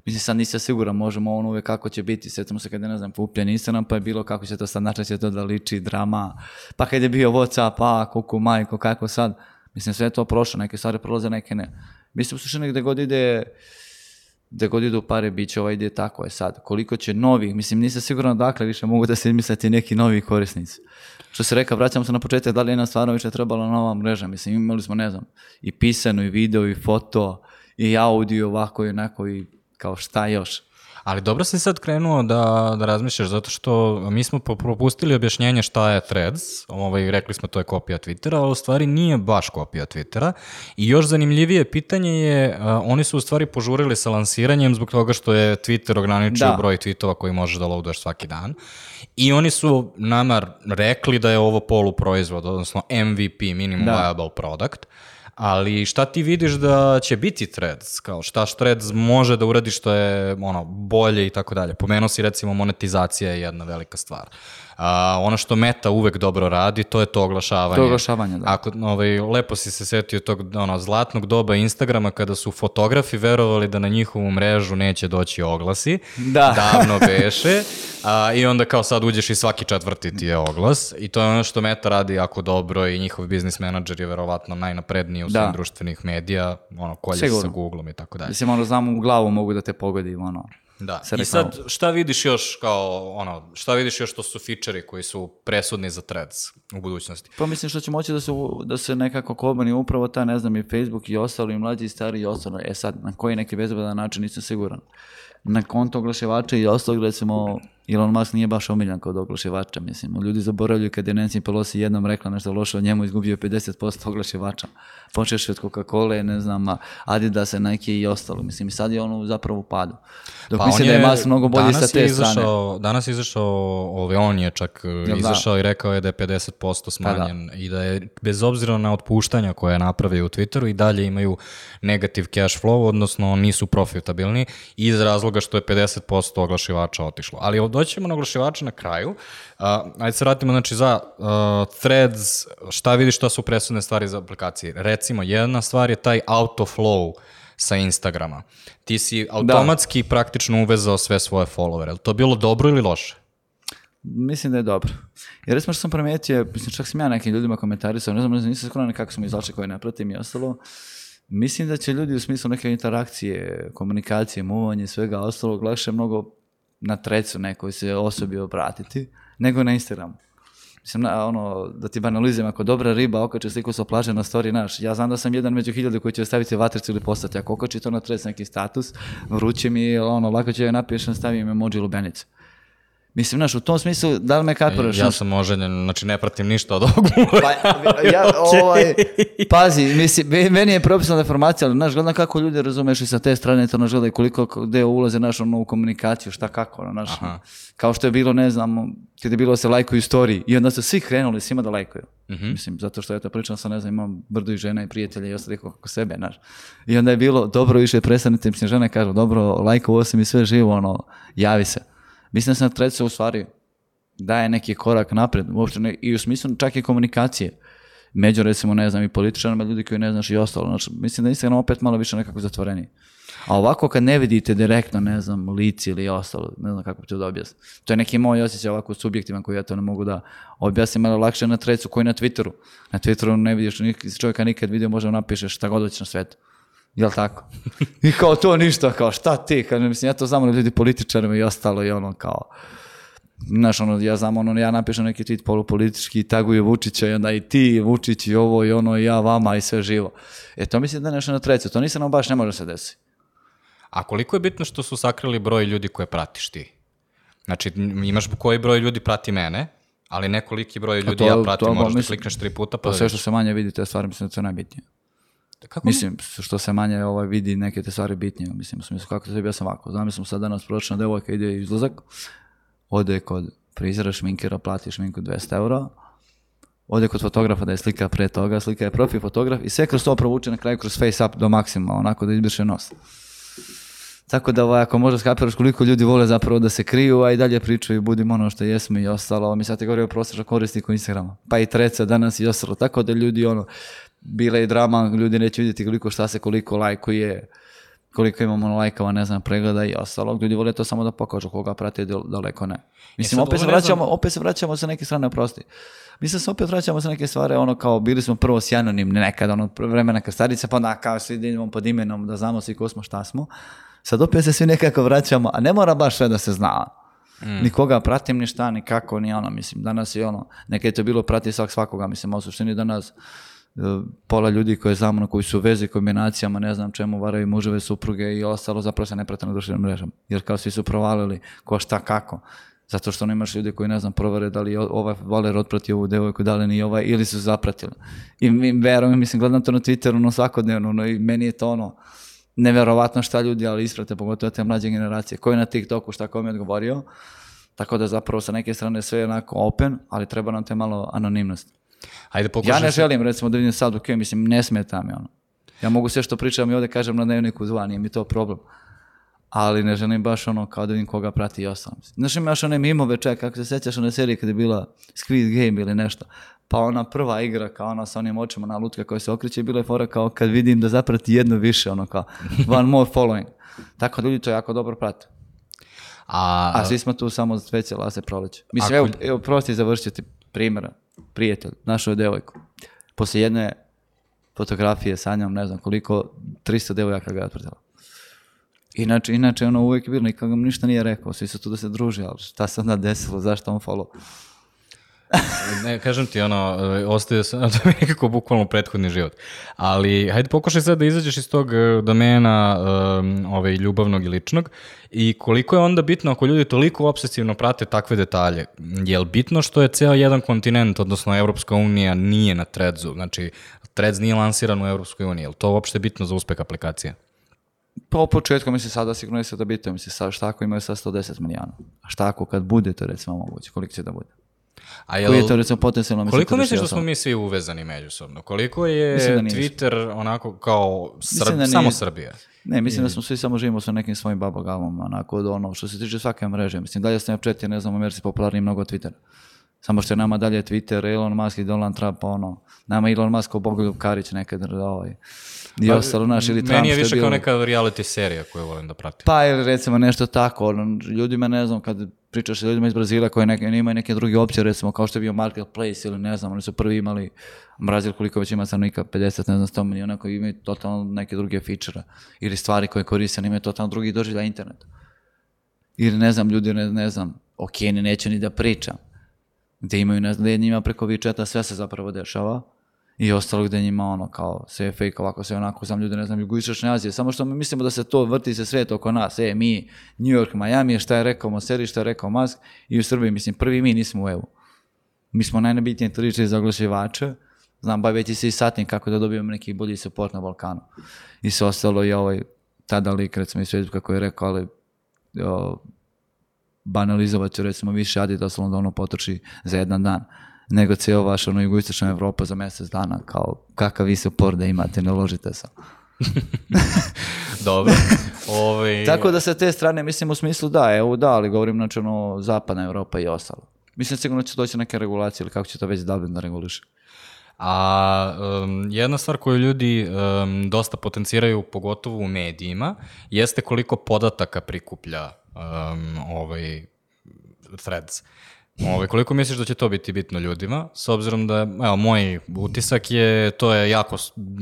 Mislim, sad nisam siguran, možemo on uvek kako će biti. Sjetimo se kada je, ne znam, kupljen Instagram, pa je bilo kako će to sad, način će to da liči, drama. Pa kad je bio Whatsapp, pa, kuku, majko, kako sad. Mislim, sve je to prošlo, neke stvari prolaze, neke ne. Mislim, u gde god ide, gde god idu pare, bit će ovaj ide tako je sad. Koliko će novih, mislim, nisam siguran dakle više mogu da se izmisliti neki novi korisnici. Što se reka, vraćamo se na početak, da li je nam stvarno više trebala nova mreža, mislim, imali smo, ne znam, i pisano, i video, i foto, i audio, ovako i onako, i kao šta još. Ali dobro si sad krenuo da, da razmišljaš, zato što mi smo propustili objašnjenje šta je Threads, ovaj, rekli smo to je kopija Twittera, ali u stvari nije baš kopija Twittera. I još zanimljivije pitanje je, a, oni su u stvari požurili sa lansiranjem zbog toga što je Twitter ograničio Da. broj tweetova koji možeš da loaduješ svaki dan. I oni su nama rekli da je ovo poluproizvod, odnosno MVP, minimum Da. viable product. Ali šta ti vidiš da će biti Threads? Kao šta Threads može da uradi što je ono, bolje i tako dalje? Pomenuo si recimo monetizacija je jedna velika stvar. A, ono što Meta uvek dobro radi, to je to oglašavanje. To je oglašavanje, da. Ako, ovaj, lepo si se setio tog ono, zlatnog doba Instagrama kada su fotografi verovali da na njihovu mrežu neće doći oglasi. Da. Davno beše. A, I onda kao sad uđeš i svaki četvrti ti je oglas. I to je ono što Meta radi jako dobro i njihov biznis menadžer je verovatno najnapredniji u svim Da. društvenih medija. Ono, kolje se sa Sigurno. Googlom i tako dalje. Mislim, ono, znam u glavu mogu da te pogodim, ono. Da. I sad, šta vidiš još kao, ono, šta vidiš još što su fičeri koji su presudni za Threads u budućnosti? Pa mislim što će moći da se, da se nekako kobani upravo ta, ne znam, i Facebook i ostalo, i mlađi i stari i ostalo. E sad, na koji neki bezbedan način nisam siguran. Na konto oglašivača i ostalog, recimo, Elon Musk nije baš omiljan kod oglašivača, mislim. Ljudi zaboravljaju kad je Nancy Pelosi jednom rekla nešto loše o njemu, izgubio je 50% oglašivača. Počeš od Coca-Cola, ne znam, Adidas, Nike i ostalo. Mislim, i sad je ono zapravo u padu. Dok Pa mislim on da je Musk mnogo bolji sa te je strane. izašao, Danas je izašao, ovaj, on je čak e, da? izašao i rekao je da je 50% smanjen i da je bez obzira na otpuštanja koje je napravio u Twitteru i dalje imaju negativ cash flow, odnosno nisu profitabilni iz razloga što je 50% oglašivača otišlo. Ali doći ćemo na oglašivača na kraju. Uh, ajde se vratimo znači za uh, threads, šta vidiš šta su presudne stvari za aplikacije. Recimo, jedna stvar je taj autoflow sa Instagrama. Ti si automatski praktično uvezao sve svoje followere. Je to bilo dobro ili loše? Mislim da je dobro. Jer recimo što sam primetio, mislim čak sam ja nekim ljudima komentarisao, ne znam, ne znam, nisam skoro kako sam izašli koje ne pratim i ostalo. Mislim da će ljudi u smislu neke interakcije, komunikacije, muvanje i svega ostalog lakše mnogo na trecu nekoj se osobi obratiti nego na Instagramu. Mislim, na, ono, da ti banalizujem, ako dobra riba okače sliku sa plaže na story naš, ja znam da sam jedan među hiljade koji će staviti vatricu ili postati, ako okači to na trec neki status, vruće mi, ono, lako će joj napišem, stavim emoji lubenicu. Mislim, znaš, u tom smislu, da li me kapiraš? Ja sam oženjen, znači ne pratim ništa od ovog. Pa, ja, ovaj, pazi, mislim, me- meni je propisana deformacija, ali znaš, gledam kako ljudi razumeš i sa te strane to nažele, koliko gde ulaze naš ono, u komunikaciju, šta kako, ono, znaš, kao što je bilo, ne znam, kad je bilo da se lajkuju storiji i onda su svi krenuli svima da lajkuju. Mislim, zato što eto, pričam sa, ne znam, imam brdo i žena i prijatelja i ostalih oko sebe, znaš. I onda je bilo, dobro više prestanite, mislim, žene kažu, dobro, lajkovo sam i sve živo, ono, javi se. Mislim da na trecu u stvari daje neki korak napred, uopšte ne, i u smislu čak i komunikacije. Među recimo, ne znam, i političarima, ljudi koji ne znaš i ostalo. Znači, mislim da Instagram opet malo više nekako zatvoreniji. A ovako kad ne vidite direktno, ne znam, lici ili ostalo, ne znam kako bi to da objasnim. To je neki moj osjećaj ovako subjektivan koji ja to ne mogu da objasnim, ali lakše na trecu koji na Twitteru. Na Twitteru ne vidiš nik- čovjeka nikad vidio, možda napišeš šta god hoćeš na svetu. Jel tako? I kao to ništa, kao šta ti? Kažem, mislim, ja to znam ljudi političarima i ostalo i ono kao, Znaš, ono, ja znam, ono, ja napišem neki tweet polupolitički i taguje Vučića i onda i ti, Vučić i ovo i ono i ja vama i sve živo. E, to mislim da je nešto na trecu. To nisam baš ne može se desiti. A koliko je bitno što su sakrili broj ljudi koje pratiš ti? Znači, imaš koji broj ljudi prati mene, ali nekoliki broj ljudi to- ja pratim, to- moraš da mislim- klikneš tri puta pa, da sve što se manje vidi, te stvari mislim da je to najbitnije. Kako Mislim, što se manje ovaj, vidi neke te stvari bitnije. Mislim, u smislu kako to tebi ja sam ovako. Znam, sam sad danas pročna devojka ide izlazak, ode kod frizera, šminkera, plati šminku 200 eura, ode kod fotografa da je slika pre toga, slika je profil fotograf i sve kroz to provuče na kraju kroz face up do maksimuma, onako da izbriše nos. Tako da ovaj, ako možda skapiraš koliko ljudi vole zapravo da se kriju, a i dalje pričaju, budimo ono što jesmo i ostalo. Mi sad te govorio o prosječa korisniku Instagrama, pa i treca danas i ostalo. Tako da ljudi ono, bila i drama, ljudi neće vidjeti koliko šta se koliko lajkuje, koliko imamo lajkova, ne znam, pregleda i ostalo. Ljudi vole to samo da pokažu koga prate, dal- daleko ne. Mislim, sad opet se ne znam- vraćamo, opet se vraćamo sa neke strane, prosti. Mislim se opet vraćamo sa neke stvari, ono kao bili smo prvo s anonimni nekad, ono vremena kad starice, pa onda kao svi idemo pod imenom da znamo svi ko smo, šta smo. Sad opet se svi nekako vraćamo, a ne mora baš sve da se zna. Ni koga pratim, ni šta, ni kako, ni ono, mislim, danas je ono, nekad je to bilo prati svak svakoga, mislim, a u suštini danas e, pola ljudi koje znamo, na koji su u vezi, kombinacijama, ne znam čemu, varaju muževe, supruge i ostalo, zapravo se ne prate na društvenim mrežama. Jer kao svi su provalili ko šta kako. Zato što imaš ljude koji, ne znam, provere da li ovaj voler otprati ovu devojku, da li ni ovaj, ili su zapratili. I mi, verujem, mislim, gledam to na Twitteru, ono, svakodnevno, ono, i meni je to ono, neverovatno šta ljudi, ali isprate, pogotovo te mlađe generacije, koji na TikToku šta kome je odgovorio, tako da zapravo sa neke strane sve je onako open, ali treba nam te malo anonimnost. Ajde, pokušaj Ja ne želim, recimo, da vidim sad, ok, mislim, ne smeta mi ono. Ja mogu sve što pričam i ovdje kažem na dnevniku zva, nije mi to problem. Ali ne želim baš ono kao da vidim koga prati i ostalo. Znaš imaš one mimove čak, kako se sećaš one serije kada je bila Squid Game ili nešto. Pa ona prva igra kao ona sa onim očima na lutka koja se okreće, bila je fora kao kad vidim da zaprati jedno više, ono kao one more following. Tako da ljudi to jako dobro prate. A, A svi smo tu samo za cveće, lase, proleće. Mislim, Ako- evo, evo prosti završit ti primjera. Prijatelj, našao je devojku. Poslije jedne fotografije sa njom, ne znam koliko, 300 devojaka ga je otpratila. Inače, inače ono uvijek je bilo, mu ništa nije rekao, svi su tu da se druži, ali šta se onda desilo, zašto on follow? Ne, kažem ti, ono, ostaje se, to je nekako bukvalno prethodni život. Ali, hajde pokušaj sad da izađeš iz tog e, domena um, ovaj, ljubavnog i ličnog i koliko je onda bitno ako ljudi toliko obsesivno prate takve detalje. Je li bitno što je ceo jedan kontinent, odnosno Evropska unija, nije na Threadsu? Znači, Threads nije lansiran u Evropskoj uniji. Je li to uopšte bitno za uspeh aplikacije? Pa u početku mislim sada sigurno je sve da biti, mislim sad šta ako imaju sad 110 milijana, a šta ako kad bude to recimo moguće, koliko će da bude? A jel, Koji je to recimo potencijalno koliko misliš da smo mi svi uvezani međusobno? Koliko je da. Twitter onako kao Srb, da nije. samo Srbija? Ne, mislim da smo svi samo živimo sa nekim svojim babogalom, onako od ono, što se tiče svake mreže. Mislim, dalje Snapchat je, ne znam, u Americi popularniji mnogo od Twittera. Samo što je nama dalje Twitter, Elon Musk i Donald Trump, ono, nama Elon Musk kao Bogoljub Karić nekad, ovaj, i ostalo, naš, ili Trump Pa, Meni je više kao neka reality serija koju volim da pratim. Pa ili recimo nešto tako, ono, ljudima ne znam, kad pričaš sa ljudima iz Brazila koji neke, imaju neke druge opcije, recimo kao što je bio Marketplace ili ne znam, oni su prvi imali, Brazil koliko već ima stanovnika, 50, ne znam, 100 miliona koji imaju totalno neke druge feature ili stvari koje koriste, oni imaju totalno drugi doživljaj interneta. Ili ne znam, ljudi ne, ne znam, o Kini neće ni da pričam. Gde imaju, ne znam, gde njima preko WeChata sve se zapravo dešava i ostalo gde njima ono kao sve je fake, ovako sve onako, znam ljudi, ne znam, jugoistočne Azije, samo što mi mislimo da se to vrti se svet oko nas, e, mi, New York, Miami, šta je rekao Moseri, šta je rekao Musk i u Srbiji, mislim, prvi mi nismo u EU. Mi smo najnebitnije tržište za oglašivače, znam, baviti se i satnim kako da dobijemo neki bolji support na Balkanu. I sve ostalo i ovaj, tada lik, recimo iz Facebooka koji je rekao, ali o, banalizovat ću recimo više Adidas da ono potroši za jedan dan nego cijelo vaša ono jugoistočna Evropa za mjesec dana kao kakav vi support da imate, ne ložite se. Dobro. Ovaj, Tako da sa te strane mislim u smislu da, evo da, ali govorim znači ono zapadna Evropa i ostalo. Mislim sigurno će doći neke regulacije ili kako će to već Dublin da reguliše. A um, jedna stvar koju ljudi um, dosta potenciraju, pogotovo u medijima, jeste koliko podataka prikuplja um, ovaj threads. Ovaj, koliko misliš da će to biti bitno ljudima? S obzirom da, evo, moj utisak je, to je jako,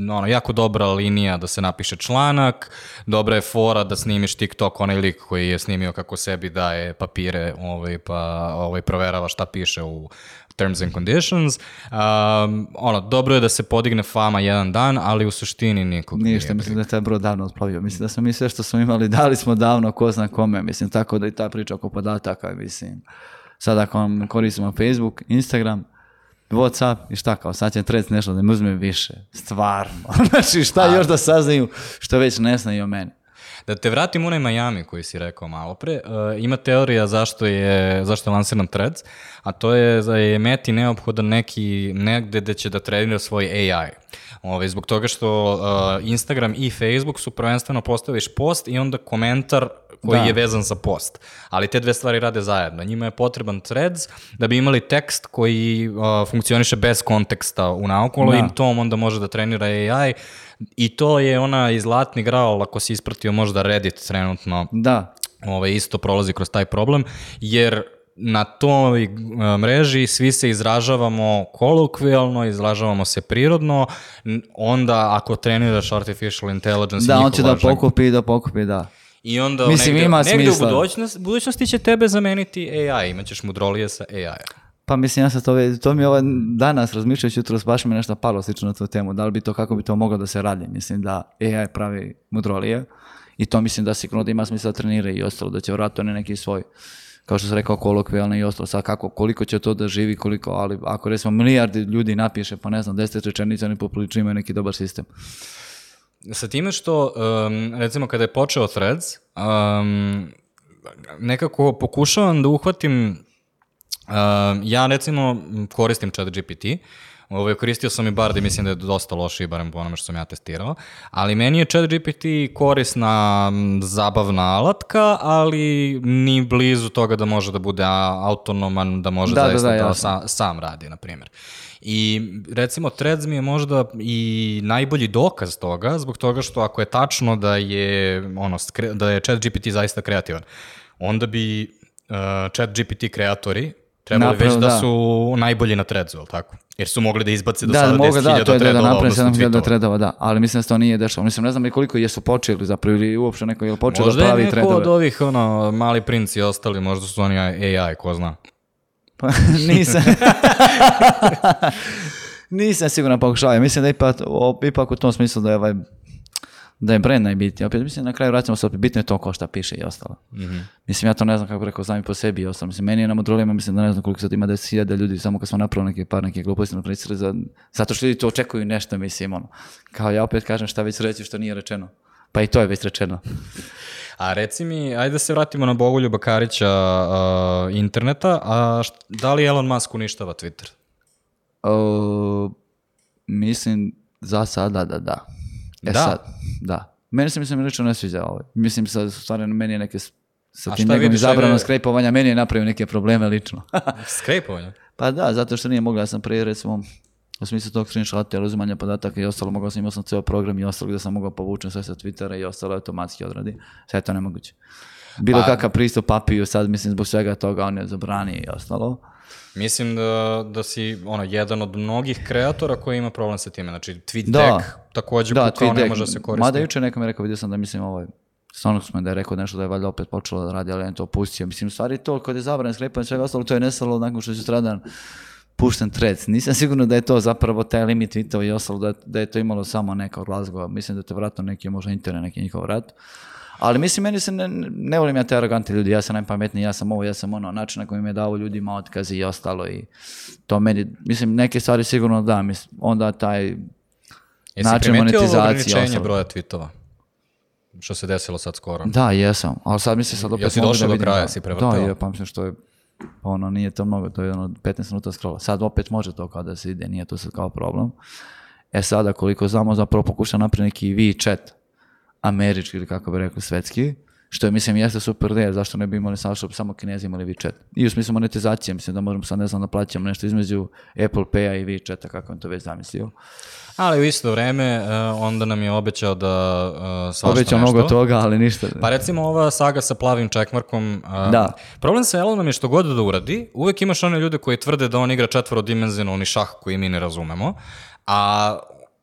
ono, jako dobra linija da se napiše članak, dobra je fora da snimiš TikTok, onaj lik koji je snimio kako sebi daje papire, ovaj, pa ovaj, proverava šta piše u terms and conditions. Um, ono, dobro je da se podigne fama jedan dan, ali u suštini nikog nije Ništa, mislim da je taj brod davno otplavio. Mislim da smo mi sve što smo imali dali smo davno ko zna kome. Mislim, tako da i ta priča oko podataka, mislim. Sad ako vam koristimo Facebook, Instagram, Whatsapp i šta kao, sad će trec nešto da mi uzme više. Stvarno. znači šta još da saznaju što već ne znaju o meni. Da te vratim u onaj Miami koji si rekao malo pre, uh, ima teorija zašto je, zašto je lansiran Threads, a to je da je Meti neophodan neki, negde gde će da trenira svoj AI. Ove, zbog toga što uh, Instagram i Facebook su prvenstveno postaviš post i onda komentar koji Da. je vezan za post. Ali te dve stvari rade zajedno. Njima je potreban threads da bi imali tekst koji uh, funkcioniše bez konteksta u naokolo Da. i tom onda može da trenira AI i to je ona i zlatni graal ako si ispratio možda Reddit trenutno Da, ovaj, isto prolazi kroz taj problem, jer na toj e, mreži svi se izražavamo kolokvijalno, izražavamo se prirodno, onda ako treniraš artificial intelligence da, on će da pokupi, da pokupi, da. I onda Mislim, negde, ima negde smisla. u budućnost, budućnosti će tebe zameniti AI, imaćeš mudrolije sa AI. Pa mislim, ja sam to, to mi je ovaj danas razmišljajući jutros, baš mi je nešto palo slično na tu temu. Da li bi to, kako bi to moglo da se radi? Mislim da AI pravi mudrolije i to mislim da sigurno da ima smisla da trenira i ostalo, da će vratiti oni neki svoj kao što sam rekao, kolokvijalno i ostalo, sad kako, koliko će to da živi, koliko, ali ako recimo milijardi ljudi napiše, pa ne znam, deset rečenica, oni poprilično imaju neki dobar sistem. Sa time što, um, recimo, kada je počeo Threads, um, nekako pokušavam da uhvatim, ja recimo koristim chat GPT, Ovaj, koristio sam i Bard i mislim da je dosta lošiji, barem po onome što sam ja testirao. Ali meni je chat GPT korisna, zabavna alatka, ali ni blizu toga da može da bude autonoman, da može Da, da, zaista da, da, jasno. sa, sam radi, na primjer. I recimo Threads mi je možda i najbolji dokaz toga, zbog toga što ako je tačno da je, ono, da je chat GPT zaista kreativan, onda bi uh, chat GPT kreatori trebali Napravo, već da, da. su najbolji na Threadsu, je li tako? Jer su mogli da izbace do da, sada mogu, 10.000 da, to je da, da threadova, napravi odnosno 7000 tweetova. tredova, da, ali mislim da se to nije dešava. Mislim, ne znam koliko jesu počeli zapravo ili uopšte neko je počeo da Možda je pravi neko od ovih, ono, mali princ i ostali, možda su oni AI, ko zna. Pa, nisam. nisam siguran pokušao. Mislim da ipak, ipak u tom smislu da je ovaj da je brand najbitniji. Opet mislim na kraju vraćamo se opet bitno je to ko šta piše i ostalo. Mislim ja to ne znam kako rekao sami po sebi i ostalo. Mislim meni je na modulima mislim da ne znam koliko sad ima 10.000 ljudi samo kad smo napravili neke par neke gluposti na za, zato što ljudi to očekuju nešto mislim ono. Kao ja opet kažem šta već reći što nije rečeno. Pa i to je već rečeno. A reci mi, ajde da se vratimo na Bogoljuba Karića a, interneta, a št, da li Elon Musk uništava Twitter? O, mislim, za sada da da. E Da? sad, da. Meni se mislim lično ne sviđa ovo. Mislim sad, u stvari meni je neke sa tim njegovim zabranom ajde- skrepovanja, meni je napravio neke probleme lično. Skrepovanje? pa da, zato što nije mogla, ja sam prije recimo u smislu tog screenshota, uzimanja podataka i ostalo, mogao sam, imao sam ceo program i ostalo gdje sam mogao povučen sve sa Twittera i ostalo automatski odradi. Sve je to nemoguće. Bilo Pa- kakav pristup papiju, sad mislim zbog svega toga on je zabranio i ostalo. Mislim da, da si ono, jedan od mnogih kreatora koji ima problem sa time. Znači, TweetDeck Da. Takođe Da, kukao, ne može da se koristi. Mada juče neko mi je rekao, vidio sam da mislim ovaj, Sonoxman da je rekao nešto da je valjda opet počelo da radi, ali on je to pustio. Mislim, stvari to, kad je zabran sklepanje svega ostalo, to je nestalo nakon što je sutradan pušten threads. Nisam sigurno da je to zapravo taj limit tweetova i ostalo, da, da je to imalo samo neka razgovor. Mislim da to vratno neki, možda internet, neki njihov rad. Ali mislim, meni se ne, ne volim ja te arogante ljudi, ja sam najpametniji, ja sam ovo, ja sam ono, način na koji mi je dao ljudima otkazi i ostalo i to meni, mislim, neke stvari sigurno da, mislim, onda taj Jesi način monetizacije i ograničenje ostalo. broja tweetova? Što se desilo sad skoro. Da, jesam, ali sad mislim sad opet Jesi mogu došao da do kraja, da- si prevrtao? Da, je, pa mislim što je, ono, nije to mnogo, to je ono 15 minuta scrolla. Sad opet može to kao da se ide, nije to sad kao problem. E sada, koliko znamo, zapravo pokuša napraviti neki WeChat, američki ili kako bi rekli, svetski, što je, mislim, jeste super ideja, zašto ne bi imali bi samo kinezi imali WeChat. I u smislu monetizacije, mislim da možemo sad, ne znam, da plaćamo nešto između Apple Pay-a i WeChat-a, kako on to već zamislio. Ali u isto vreme, e, onda nam je obećao da uh, svašta Obećao nešto. mnogo toga, ali ništa. Pa recimo ova saga sa plavim čekmarkom. a, Da. Problem sa Elonom je što god da uradi, uvek imaš one ljude koji tvrde da on igra četvorodimenzionalni šah koji mi ne razumemo. A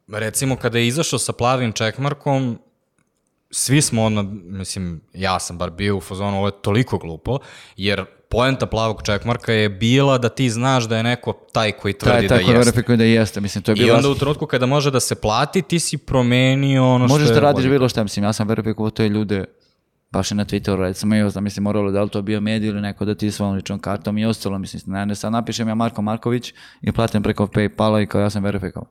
recimo kada je izašao sa plavim čekmarkom, svi smo odmah, mislim, ja sam bar bio u fazonu, ovo je toliko glupo, jer poenta plavog čekmarka je bila da ti znaš da je neko taj koji tvrdi Taj, taj da koji jeste. verifikuje da jeste, mislim, to je I bilo... onda u trenutku kada može da se plati, ti si promenio ono što Možeš je da radiš bilo šta, mislim, ja sam verifikovao te ljude baš i na Twitteru, recimo, i da mislim, moralo da li to bio medij ili neko da ti svojom ličnom kartom i ostalo, mislim, ne, ne sad napišem ja Marko Marković i platim preko Paypala i kao ja sam verifikovan.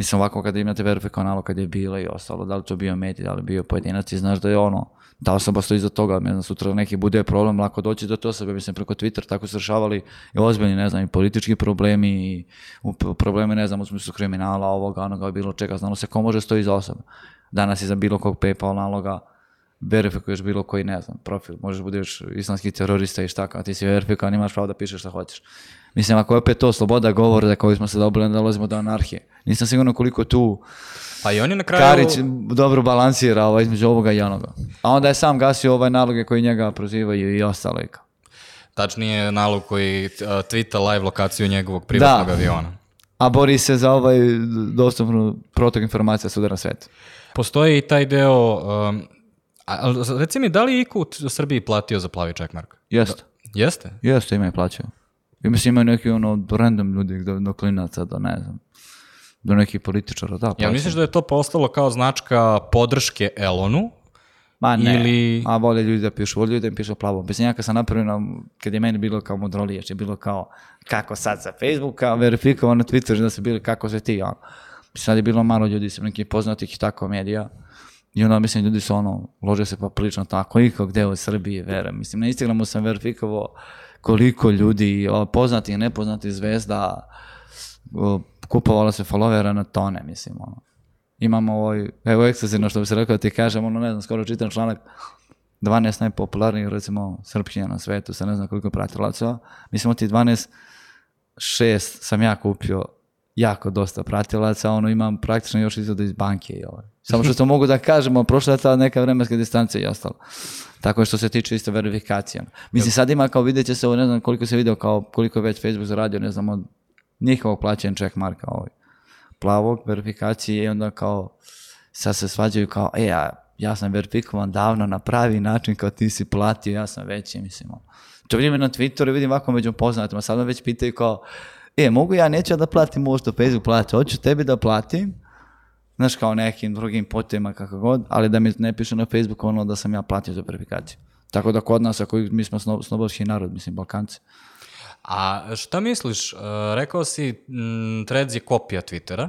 Mislim, ovako kada imate verifikovan nalog kad je bilo i ostalo, da li to bio medij, da li bio pojedinac i znaš da je ono, ta osoba stoji iza toga, ne znam, sutra neki bude problem, lako doći do to osobe, mislim, preko Twitter tako su rešavali i ozbiljni, ne znam, i politički problemi i problemi, ne znam, u smislu kriminala, ovoga, onoga, bilo čega, znalo se ko može stoji iza osobe. Danas iza bilo kog PayPal naloga verifikuješ bilo koji, ne znam, profil, možeš budeš islamski terorista i šta, kao ti si verifikovan, imaš pravo da pišeš šta hoćeš. Mislim, ako je opet to sloboda govora za koju smo se dobili, onda dolazimo do anarhije. Nisam siguran koliko tu Pa i on je na kraju... Karić dobro balansira ovaj, između ovoga i onoga. A onda je sam gasio ovaj naloge koji njega prozivaju i kao. Tačnije nalog koji twita live lokaciju njegovog privatnog Da. aviona. A bori se za ovaj dostupnu protok informacija svuda na svetu. Postoji i taj deo... Um, a, ali reci mi, da li je Iko u Srbiji platio za plavi checkmark? Jeste. Jeste? Jeste, ima i plaćaju. I mislim imaju neki ono random ljudi do, do klinaca, do ne znam, do nekih političara, da, Jel plaćaju. misliš da je to postalo kao značka podrške Elonu? Ma ne, ili- a vole ljudi da pišu, vole ljudi da im pišu plavo. Mislim, ja kad sam napravio, na, kad je meni bilo kao modrolijač, je bilo kao, kako sad sa Facebooka, verifikovano na Twitteru, da su bili kako sve ti, ono. Mislim, sad je bilo malo ljudi, sam nekih poznatih i tako medija. I onda, mislim, ljudi su ono, lože se pa prilično tako, i kao gde u Srbiji, verujem. Mislim, na Instagramu sam verifikovao koliko ljudi, o, poznatih i nepoznatih zvezda, o, kupovalo se followera na tone, mislim, ono imamo ovaj, evo ekskluzivno što bi se rekao, da ti kažem, ono ne znam, skoro čitam članak 12 najpopularnijih, recimo, srpkinja na svetu, sa ne znam koliko pratilaca. Mislim, od tih 12, šest sam ja kupio jako dosta pratilaca, ono imam praktično još izgleda iz banke i ovaj. Samo što to mogu da kažemo, prošla je ta neka vremenska distancija i ostalo. Tako što se tiče isto verifikacija. Mislim, sad ima kao vidjet će se, ne znam koliko se video, kao koliko je već Facebook zaradio, ne znam, od njihovog plaćanja check marka ovaj plavog verifikacije i onda kao sad se svađaju kao, e, ja, ja sam verifikovan davno na pravi način kao ti si platio, ja sam veći, mislim. To vidim na Twitteru, vidim ovako među poznatima, sad me već pitaju kao, e, mogu ja neću da platim ovo što Facebook plati, hoću tebi da platim, znaš, kao nekim drugim putima, kako god, ali da mi ne piše na Facebooku ono da sam ja platio za verifikaciju. Tako da kod nas, ako mi smo sno, snobovski narod, mislim, Balkanci. A šta misliš, uh, rekao si mm, Threads je kopija Twittera,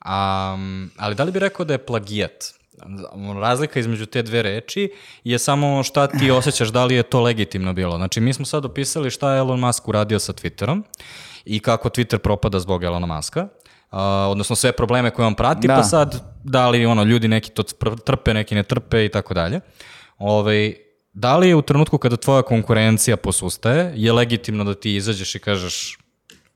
a, ali da li bi rekao da je plagijat? Razlika između te dve reči je samo šta ti osjećaš, da li je to legitimno bilo. Znači, mi smo sad opisali šta je Elon Musk uradio sa Twitterom i kako Twitter propada zbog Elona Muska. Uh, odnosno sve probleme koje on prati, Da. pa sad da li ono, ljudi neki to trpe, neki ne trpe i tako dalje. Ovaj, da li je u trenutku kada tvoja konkurencija posustaje, je legitimno da ti izađeš i kažeš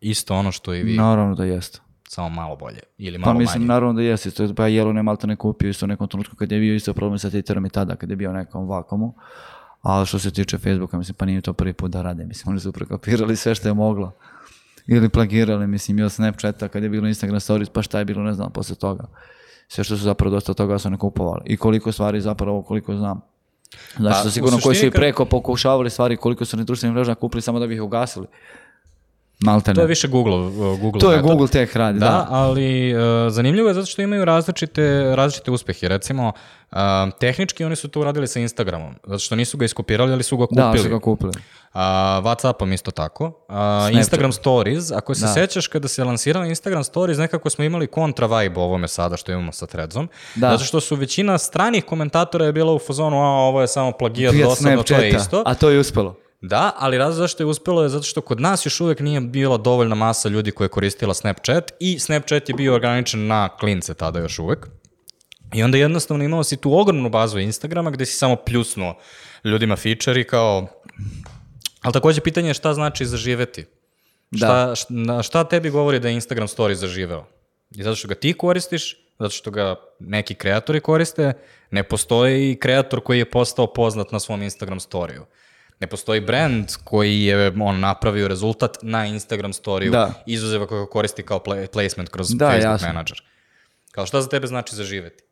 isto ono što i vi, Naravno da jeste. samo malo bolje ili Pa malo mislim, manje? naravno da jeste. To je, pa Jelon je malte ne kupio isto u nekom trenutku kad je bio isto problem sa Twitterom i tada, kad je bio nekom vakumu. A što se tiče Facebooka, mislim, pa nije to prvi put da rade. Mislim, oni su prekopirali sve što je moglo. Ili plagirali, mislim, i od Snapchata kad je bilo Instagram stories, pa šta je bilo, ne znam, posle toga. Sve što su zapravo dosta toga su ne kupovali. I koliko stvari zapravo, koliko znam. Znači, Pa, sigurno koji su i preko pokušavali stvari, koliko su na društvenim mrežama kupili samo da bi ih ugasili. Malte To je više Google, uh, Google To je metod. Google tek radi, Da, da. ali uh, zanimljivo je zato što imaju različite, različite uspehe. Recimo, uh, tehnički oni su to uradili sa Instagramom, zato što nisu ga iskopirali, ali su ga kupili. Da, su ga kupili. A, Whatsappom isto tako. Instagram Stories, ako se Da. sećaš kada se lansirala Instagram Stories, nekako smo imali kontra vibe ovome sada što imamo sa Threadsom. Da. Zato što su većina stranih komentatora je bila u fazonu, a ovo je samo plagijat, dosadno, to je isto. A to je uspelo. Da, ali razlog zašto je uspelo je zato što kod nas još uvek nije bila dovoljna masa ljudi koja je koristila Snapchat i Snapchat je bio ograničen na klince tada još uvek. I onda jednostavno imao si tu ogromnu bazu Instagrama gde si samo pljusnuo ljudima feature i kao... Ali takođe pitanje je šta znači zaživeti. Šta, šta, šta tebi govori da je Instagram story zaživeo? I zato što ga ti koristiš, zato što ga neki kreatori koriste, ne postoji kreator koji je postao poznat na svom Instagram storiju. Ne postoji brand koji je on napravio rezultat na Instagram storiju, Da. izuzev ako ga koristi kao pla- placement kroz Da, Facebook jasno. Manager. Kao šta za tebe znači zaživeti?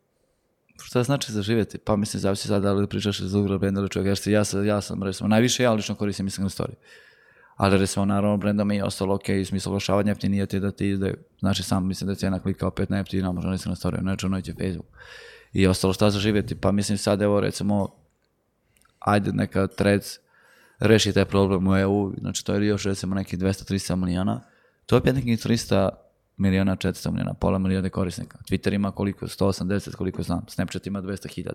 Šta znači zaživjeti? Pa mislim, zavisi sad da li pričaš iz ugla brenda ili čovjeka. Se- ja, sam, ja sam, recimo, najviše ja lično koristim Instagram story. Ali recimo, naravno, brendom je ostalo ok, u smislu oglašavanja jeftinije ti da ti ide, znači sam mislim da je cijena klika opet najjeftinija, možda Instagram story, ne računajući Facebook. I ostalo šta zaživjeti? Pa mislim sad, evo recimo, ajde neka Threads reši taj problem u EU, znači to je još recimo nekih 200-300 milijuna, to je opet nekih 300 miliona, 400 miliona, pola miliona korisnika. Twitter ima koliko? 180, koliko znam. Snapchat ima 200.000.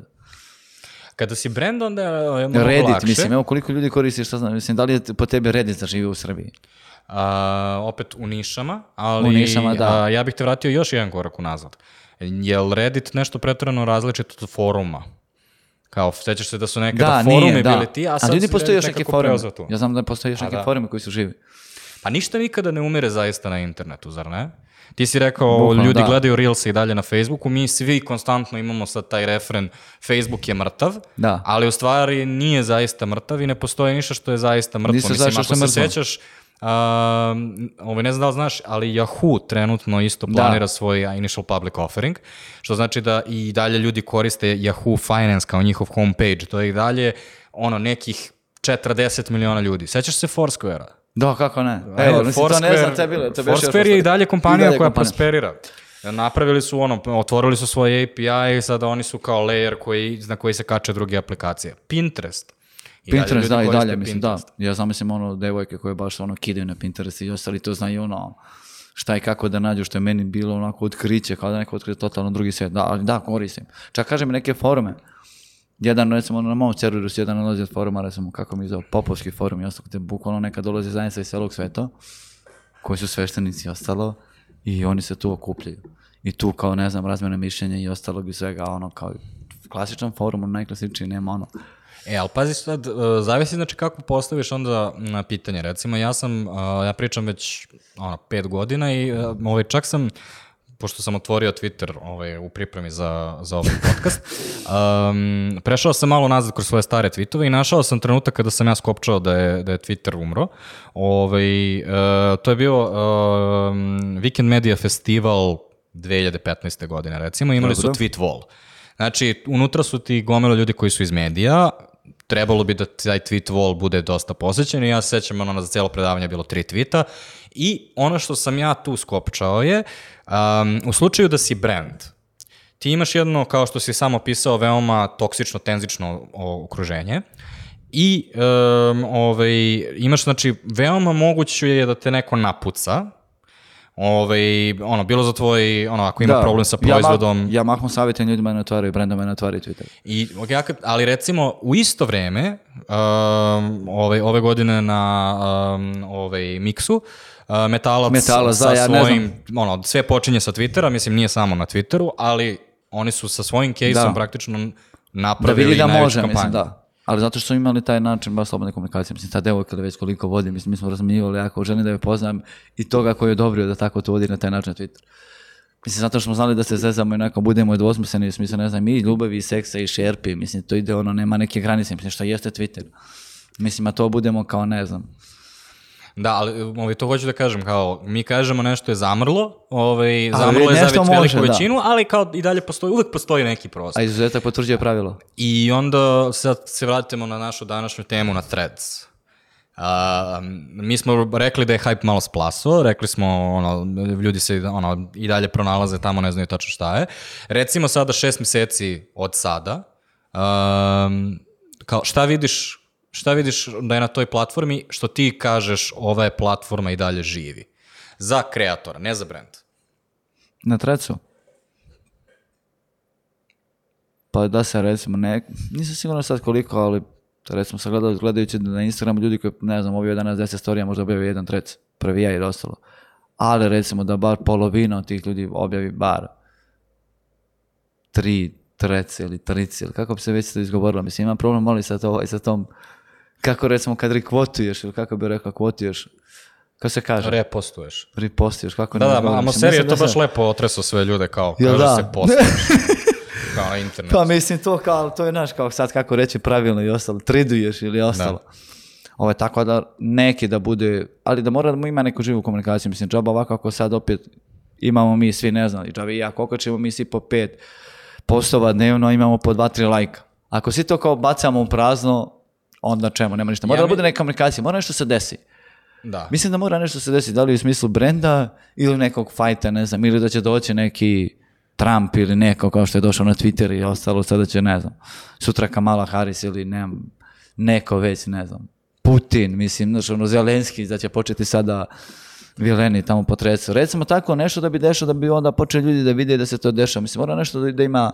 Kada si brand, onda je mnogo Reddit, lakše. mislim, evo koliko ljudi koristi, šta znam, mislim, da li je po tebi Reddit da živi u Srbiji? A, opet u nišama, ali U nišama, da. a, ja bih te vratio još jedan korak unazad. Je li Reddit nešto pretjerano različito od foruma? Kao, sećaš se da su nekada Da, forumi nije, da. bili ti, a sad ljudi si postoje još preuzeo tu. Ja znam da postoje još A neki da. forumi koji su živi. Pa ništa nikada ne umire zaista na internetu, zar ne? Ti si rekao, Bukvalno, ljudi da. gledaju Reels i dalje na Facebooku, mi svi konstantno imamo sad taj refren Facebook je mrtav, Da. ali u stvari nije zaista mrtav i ne postoji ništa što je zaista mrtvo. Ništa Mislim, ako se mrtvo. sećaš, um, ovaj, ne znam da li znaš, ali Yahoo trenutno isto planira svoj uh, initial public offering, što znači da i dalje ljudi koriste Yahoo Finance kao njihov homepage, to je i dalje ono nekih 40 miliona ljudi. Sećaš se Foursquare-a? Da, kako ne? Evo, Evo, mislim, to ne znam, to je bilo. To Foursquare je i dalje kompanija dalje koja kompanija. prosperira. Napravili su ono, otvorili su svoje API i sada oni su kao layer koji, na koji se kače druge aplikacije. Pinterest. I Pinterest, da, i dalje, mislim, da. Pinterest. Ja znam, mislim, ono, devojke koje baš ono kidaju na Pinterest i ostali to znaju, ono, šta i kako da nađu, što je meni bilo onako otkriće, kao da neko otkrio totalno drugi svijet. Da, ali da, koristim. Čak kažem neke forume. Jedan, recimo, na mom serveru su jedan nalazi od foruma, recimo, kako mi zove, Popovski forum i ostalo, gde bukvalno neka dolazi zajednica iz celog sveta, koji su sveštenici i ostalo, i oni se tu okupljaju. I tu, kao, ne znam, razmjene mišljenja i ostalog i svega, ono, kao, klasičan forum, najklasičniji, nema ono. E, ali pazi sad, uh, zavisi znači kako postaviš onda na pitanje. Recimo, ja sam, uh, ja pričam već ono, pet godina i uh, ovaj, čak sam, pošto sam otvorio Twitter ovaj, u pripremi za, za ovaj podcast, um, prešao sam malo nazad kroz svoje stare tweetove i našao sam trenutak kada sam ja skopčao da je, da je Twitter umro. Ovaj, uh, to je bio um, Weekend Media Festival 2015. godine, recimo, imali su Dobro. tweet wall. Znači, unutra su ti gomila ljudi koji su iz medija, trebalo bi da taj tweet wall bude dosta posjećen i ja se sećam ono za cijelo predavanje je bilo tri tweeta i ono što sam ja tu skopčao je um, u slučaju da si brand ti imaš jedno, kao što si samo pisao, veoma toksično, tenzično okruženje i um, ovaj, imaš, znači, veoma moguće je da te neko napuca, ovaj, ono, bilo za tvoj, ono, ako ima problem sa proizvodom, Ja, ma, ja mahom savjetujem ljudima da ne otvaraju brendove, ne otvaraju Twitter. I, ja ali recimo u isto vreme, um, ove, ove godine na um, ovaj, Miksu, uh, Metalac, Metalac, sa da, ja ne svojim, ono, sve počinje sa Twittera, mislim nije samo na Twitteru, ali oni su sa svojim case-om Da. praktično Da napravili vidi da najveću može, kampanju. mislim, da. Ali zato što su imali taj način baš slobodne komunikacije. Mislim, ta devojka ili već koliko vodi, mislim, mi smo razmenjivali jako, želim da je poznam i toga koji je odobrio da tako to vodi na taj način na Twitter. Mislim, zato što smo znali da se zezamo i onako budemo dvosmisleni, u smislu, ne znam, i ljubavi, i seksa, i šerpi, mislim, to ide ono, nema neke granice, mislim, što jeste Twitter. Mislim, a to budemo kao, ne znam, Da, ali ovaj, to hoću da kažem, kao, mi kažemo nešto je zamrlo, ovaj, zamrlo je za već veliku može, da. većinu, ali kao i dalje postoji, uvek postoji neki prostor. a izuzetak potvrđuje pravilo. I onda sad se vratimo na našu današnju temu na Threads. A, mi smo rekli da je hype malo splasao, rekli smo, ono, ljudi se ono, i dalje pronalaze tamo, ne znaju tačno šta je. Recimo sada šest meseci od sada, um, kao šta vidiš, šta vidiš da je na toj platformi, što ti kažeš ova je platforma i dalje živi? Za kreatora, ne za brand. Na trecu? Pa da se recimo ne, nisam siguran sad koliko, ali recimo sad gleda, gledajući na Instagramu ljudi koji, ne znam, objavio danas 10 storija, možda objavio jedan trec, prvi ja i ostalo. Ali recimo da bar polovina od tih ljudi objavi bar tri trece ili trici, ili kako bi se već to izgovorilo. Mislim, imam problem i sa, to, sa tom, kako recimo kad rekvotuješ, ili kako bi rekao, kvotuješ, kako se kaže? Repostuješ. Repostuješ, kako Da, ne da, izgovorim. amo serija je to da baš lepo otreso sve ljude kao, Jel kaže da? se postuješ. kao na internetu. Pa mislim to kao, to je naš kao sad kako reći pravilno i ostalo, traduješ ili ostalo. Ovo je tako da neki da bude, ali da mora da ima neku živu komunikaciju, mislim, džaba ovako ako sad opet imamo mi svi, ne znam, i ja, koliko ćemo mi svi po pet postova dnevno, imamo po dva, tri lajka. Ako svi to kao bacamo u prazno, onda čemu, nema ništa. Mora Ja da bude neka komunikacija, mora nešto se desi. Da. Mislim da mora nešto se desiti, da li u smislu brenda ili nekog fajta, ne znam, ili da će doći neki Trump ili neko kao što je došao na Twitter i ostalo, sada će, ne znam, sutra Kamala Harris ili ne, neko već, ne znam, Putin, mislim, znaš, ono, Zelenski, da će početi sada vileni tamo potresu. Recimo tako nešto da bi dešao, da bi onda počeli ljudi da vide da se to dešava. Mislim, mora nešto da, da ima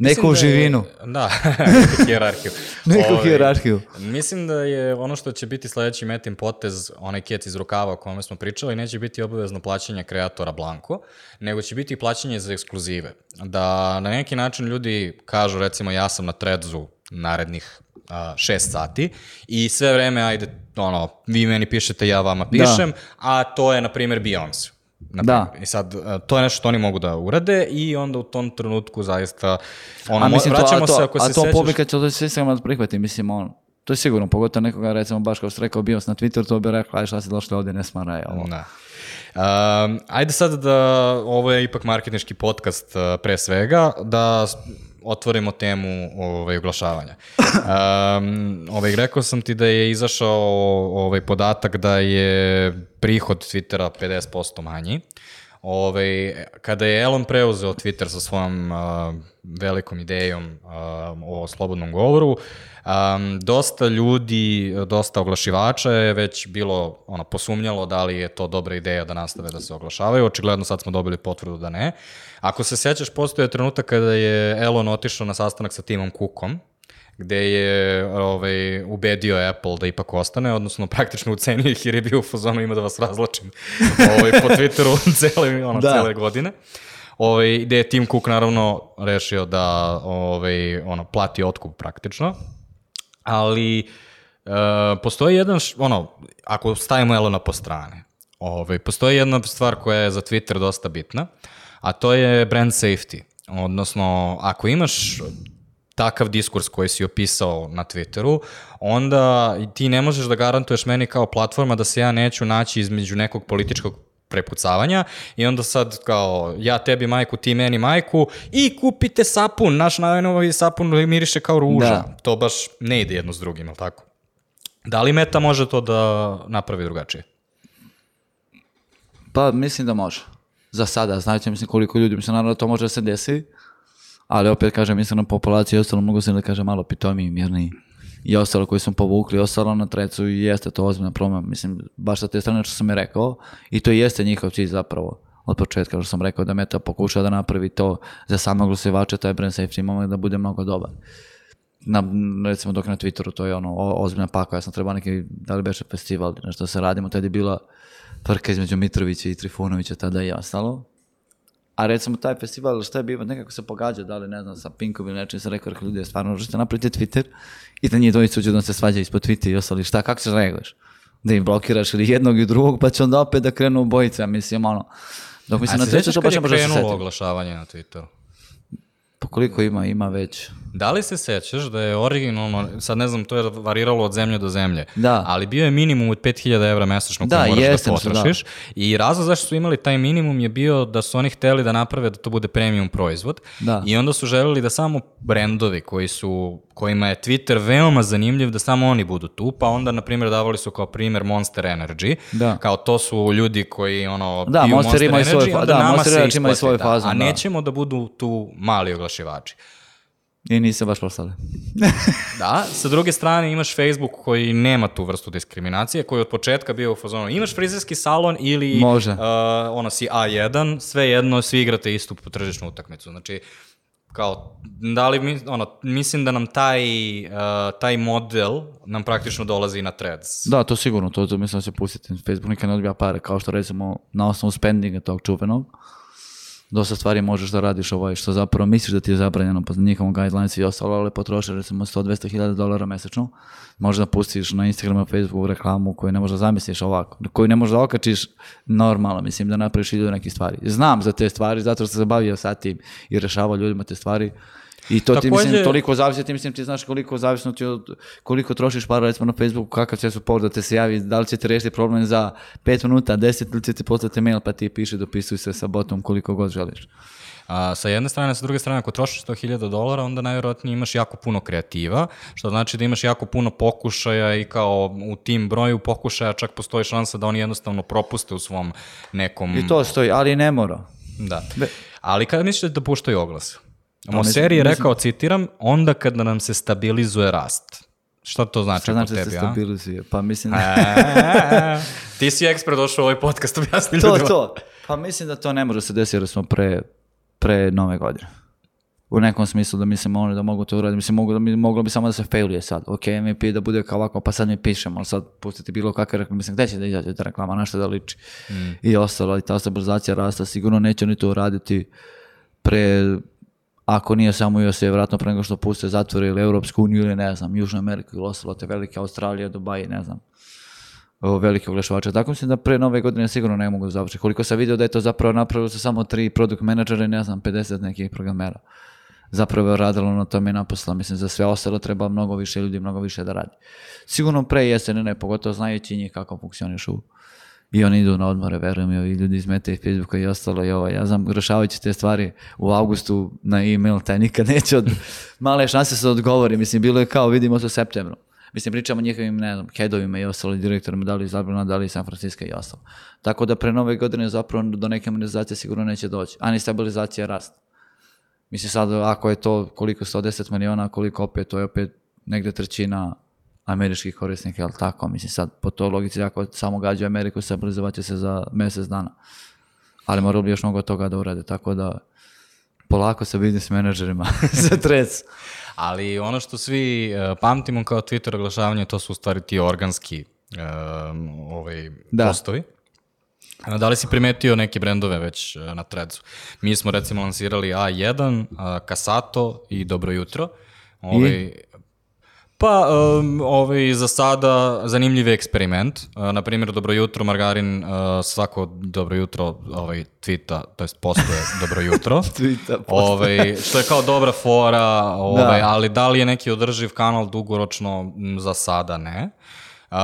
neku da je- živinu, Da, neku hijerarhiju. neku Ovaj, hijerarhiju. Mislim da je ono što će biti sledeći metin potez, onaj kec iz rukava o kome smo pričali, neće biti obavezno plaćanje kreatora Blanko, nego će biti plaćanje za ekskluzive. Da na neki način ljudi kažu, recimo, ja sam na Threadsu narednih a, šest sati i sve vreme, ajde, ono, vi meni pišete, ja vama pišem, a to je, na primjer, Beyoncé. Na Da. I sad, a, to je nešto što oni mogu da urade i onda u tom trenutku zaista, ono, A mislim, to, vraćamo a to, se, ako a se to sećaš... publika će to sve samo da prihvati, mislim, on, to je sigurno, pogotovo nekoga, recimo, baš kao što rekao, bio sam na Twitteru, to bi rekla, aj šta si došli ovdje, ne smaraj, ovo. Da. Um, ajde sad da, ovo je ipak marketinški podcast uh, pre svega, da otvorimo temu ovaj, oglašavanja. Um, ovaj, rekao sam ti da je izašao ovaj, podatak da je prihod Twittera 50% manji. Ovaj, kada je Elon preuzeo Twitter sa svojom uh, velikom idejom uh, o slobodnom govoru, um, dosta ljudi, dosta oglašivača je već bilo ono, posumnjalo da li je to dobra ideja da nastave da se oglašavaju. Očigledno sad smo dobili potvrdu da ne. Ako se sećaš, postoje trenutak kada je Elon otišao na sastanak sa Timom Cookom, gde je ovaj, ubedio Apple da ipak ostane, odnosno praktično ucenio ih jer je bio u fazonu ima da vas razlačim ovaj, po Twitteru cele, ono, Da. cele godine. Ovaj, gde je Tim Cook naravno rešio da ovaj, ono, plati otkup praktično, ali e, postoji jedan, ono, ako stavimo Elona po strane, ovaj, postoji jedna stvar koja je za Twitter dosta bitna, a to je brand safety. Odnosno, ako imaš takav diskurs koji si opisao na Twitteru, onda ti ne možeš da garantuješ meni kao platforma da se ja neću naći između nekog političkog prepucavanja i onda sad kao ja tebi majku, ti meni majku i kupite sapun, naš najnovi sapun miriše kao ruža. Da. To baš ne ide jedno s drugim, je tako? Da li Meta može to da napravi drugačije? Pa mislim da može. Za sada, znajući mislim koliko ljudi, mislim naravno da to može da se desi, ali opet kažem, mislim na populaciju i ostalo mogu se da kažem malo pitomiji, mirniji. I ostalo koji smo povukli, ostalo na trecu i jeste to ozbiljna problem. Mislim, baš sa te strane što sam je rekao i to jeste njihov cilj zapravo od početka, što sam rekao da Meta pokuša da napravi to za same glasivače, taj brand safety moment da bude mnogo dobar. Na, recimo dok na Twitteru to je ono o- ozbiljna paka, ja sam trebao neki, da li beše festival, nešto se radimo, tada je bila frka između Mitrovića i Trifunovića tada i ostalo. A recimo taj festival, šta je bio, nekako se pogađa, da li ne znam, sa Pinkom ili nečim, sam rekao, rekao, ljudi, stvarno možete napraviti Twitter i da njih dvojica uđu da se svađa ispod Twitter i ostali, šta, kako ćeš reaguješ? Da ih blokiraš ili jednog i drugog, pa će onda opet da krenu obojica, mislim, ono, dok na se treću sećaš to baš ne može da se krenulo setiti. oglašavanje na Twitteru? Pa koliko ima, ima već. Da li se sećaš da je originalno, sad ne znam, to je variralo od zemlje do zemlje, Da. ali bio je minimum od 5000 evra mesečno Da, koje moraš da da. potrošiš i razlog zašto su imali taj minimum je bio da su oni hteli da naprave da to bude premium proizvod Da. i onda su želeli da samo brendovi koji su, kojima je Twitter veoma zanimljiv, da samo oni budu tu, pa onda, na primjer, davali su kao primjer Monster Energy, Da. kao to su ljudi koji, ono, Da, piju Monster svoj Energy, onda da, nama Monster se isplati, da. A da. nećemo da budu tu mali oglašivači. I niste baš postali. Da, sa druge strane imaš Facebook koji nema tu vrstu diskriminacije, koji je od početka bio u fazonu imaš frizerski salon ili Može. Uh, ono si A1, sve jedno, svi igrate istu tržišnu utakmicu. Znači, kao, da li mi, ono, mislim da nam taj, uh, taj model nam praktično dolazi na threads. Da, to sigurno, to, to mislim da će pustiti. Facebook nikad ne odbija pare, kao što recimo na osnovu spendinga tog čuvenog, dosta stvari možeš da radiš ovaj, što zapravo misliš da ti je zabranjeno po njihovom guidelines i ostalo, ali potroši recimo 100-200 hiljada dolara mesečno, možeš da pustiš na Instagramu, Facebooku reklamu koju ne možeš da zamisliš ovako, koju ne možeš da okačiš normalno, mislim da napraviš hiljadu nekih stvari. Znam za te stvari, zato što sam se bavio sa tim i rešavao ljudima te stvari. I to ti mislim Takođe- toliko zavisi, ti mislim ti znaš koliko zavisno ti od koliko trošiš para recimo na Facebooku, kakav će su povod da te se javi, da li će ti rešiti problem za 5 minuta, 10 ili će ti poslati mail pa ti piše dopisuj se sa botom koliko god želiš. A, sa jedne strane, sa druge strane, ako trošiš 100.000 dolara, onda najvjerojatnije imaš jako puno kreativa, što znači da imaš jako puno pokušaja i kao u tim broju pokušaja čak postoji šansa da oni jednostavno propuste u svom nekom... I to stoji, ali ne mora. Da. Ali kada misliš da puštaju oglas? Moseri je mislim- rekao, citiram, onda kada nam se stabilizuje rast. Šta to znači Šta po znači da tebi, se stabilizuje? Pa mislim... E, ti si ekspert došao u ovaj podcast, objasni to, ljudima. to. Pa mislim da to ne može se desiti jer smo pre, pre nove godine. U nekom smislu da mislim oni da mogu to uraditi. Mislim, mogu da mi, moglo bi samo da se failuje sad. Ok, MVP da bude kao ovako, pa sad mi pišemo, ali sad pustiti bilo kakve reklame. Mislim, gde će da izađe ta reklama, na što da liči. I ostalo, i ta stabilizacija rasta sigurno neće oni to uraditi pre ako nije samo US, vjerojatno pre nego što puste zatvore ili Europsku uniju ili ne znam, Južnu Ameriku ili ostalo te velike Australije, Dubai, ne znam velike oglašivače. Tako mislim da pre nove godine sigurno ne mogu završiti. Koliko sam vidio da je to zapravo napravilo su samo tri product menadžera i ne znam, 50 nekih programera. Zapravo je radilo na tome i naposla. Mislim, za sve ostalo treba mnogo više ljudi, mnogo više da radi. Sigurno pre jeste, ne, pogotovo znajući njih kako funkcionišu. I oni idu na odmore, verujem, i ovi ljudi iz Meta i Facebooka i ostalo. I ovo, ja znam, rešavajući te stvari u augustu na e-mail, taj nikad neće od male šanse se odgovori. Mislim, bilo je kao, vidimo se u septembru. Mislim, pričamo o njihovim, ne znam, headovima i ostalo, direktorima, da li iz Zabrana, da li iz San Francisco i ostalo. Tako da pre nove godine zapravo do neke monetizacije sigurno neće doći. A ni stabilizacija rast. Mislim sad, ako je to koliko 110 miliona, koliko opet, to je opet negde trećina američkih korisnika, jel tako? Mislim sad, po toj logici, ako samo gađaju Ameriku, stabilizovat će se za mjesec dana. Ali moralo bi još mnogo toga da urade, tako da polako se vidi s menadžerima za trec. Ali ono što svi e, pamtimo kao Twitter oglašavanje, to su u stvari ti organski e, ovaj, Da. postovi. Da li si primetio neke brendove već e, na Threadsu? Mi smo recimo lansirali A1, a, Kasato i Dobro jutro. Ovaj, Pa, um, ovaj, za sada zanimljiv je eksperiment. Uh, na primjer, Dobro jutro, Margarin, uh, svako Dobro jutro ovaj, tvita, to jest postoje Dobro jutro. Twita, ovaj, što je kao dobra fora, ovaj, Da. ali da li je neki održiv kanal dugoročno, m, za sada ne. Uh,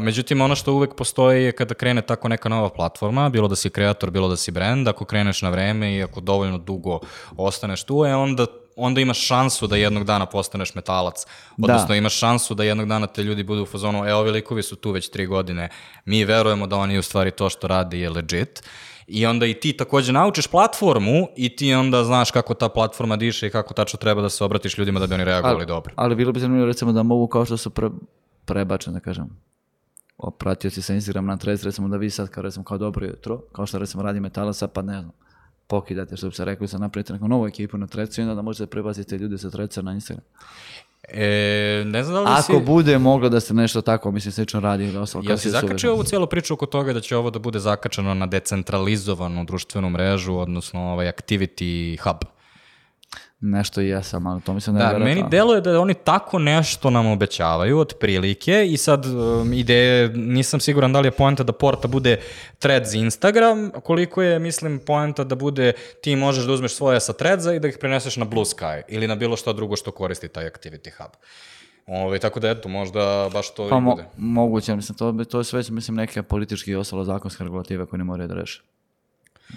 međutim, ono što uvek postoji je kada krene tako neka nova platforma, bilo da si kreator, bilo da si brand, ako kreneš na vreme i ako dovoljno dugo ostaneš tu, e onda onda imaš šansu da jednog dana postaneš metalac. Odnosno imaš šansu da jednog dana te ljudi budu u fazonu, e, ovi likovi su tu već tri godine, mi verujemo da oni u stvari to što radi je legit. I onda i ti takođe naučiš platformu i ti onda znaš kako ta platforma diše i kako tačno treba da se obratiš ljudima da bi oni reagovali dobro. Ali bilo bi zanimljivo recimo da mogu kao što su pre, prebačeni, da kažem, o, pratioci sa Instagram na Threads, recimo da vi sad kao recimo kao dobro jutro, kao što recimo radi Metalasa, pa ne znam, pokidate što bi se rekli, sad napravite neku novu ekipu na Threadsu i onda da možete prebaciti ljude sa Threadsa na Instagram. E, ne znam da li si... Ako bude moglo da se nešto tako, mislim, slično radi ili ostalo. Jel si zakačio suvereno. ovu cijelu priču oko toga da će ovo da bude zakačeno na decentralizovanu društvenu mrežu, odnosno ovaj activity hub? Nešto i jesam, ali to mislim da, Da, je meni deluje da oni tako nešto nam obećavaju od prilike i sad um, ideje, nisam siguran da li je poenta da porta bude Threads Instagram, koliko je, mislim, poenta da bude ti možeš da uzmeš svoje sa Threadsa i da ih preneseš na Blue Sky ili na bilo što drugo što koristi taj Activity Hub. Ove, tako da eto, možda baš to Pa i mo- bude. moguće, mislim, to, to je sve, mislim, neke političke i ostalo zakonske regulative koje ne moraju da reše.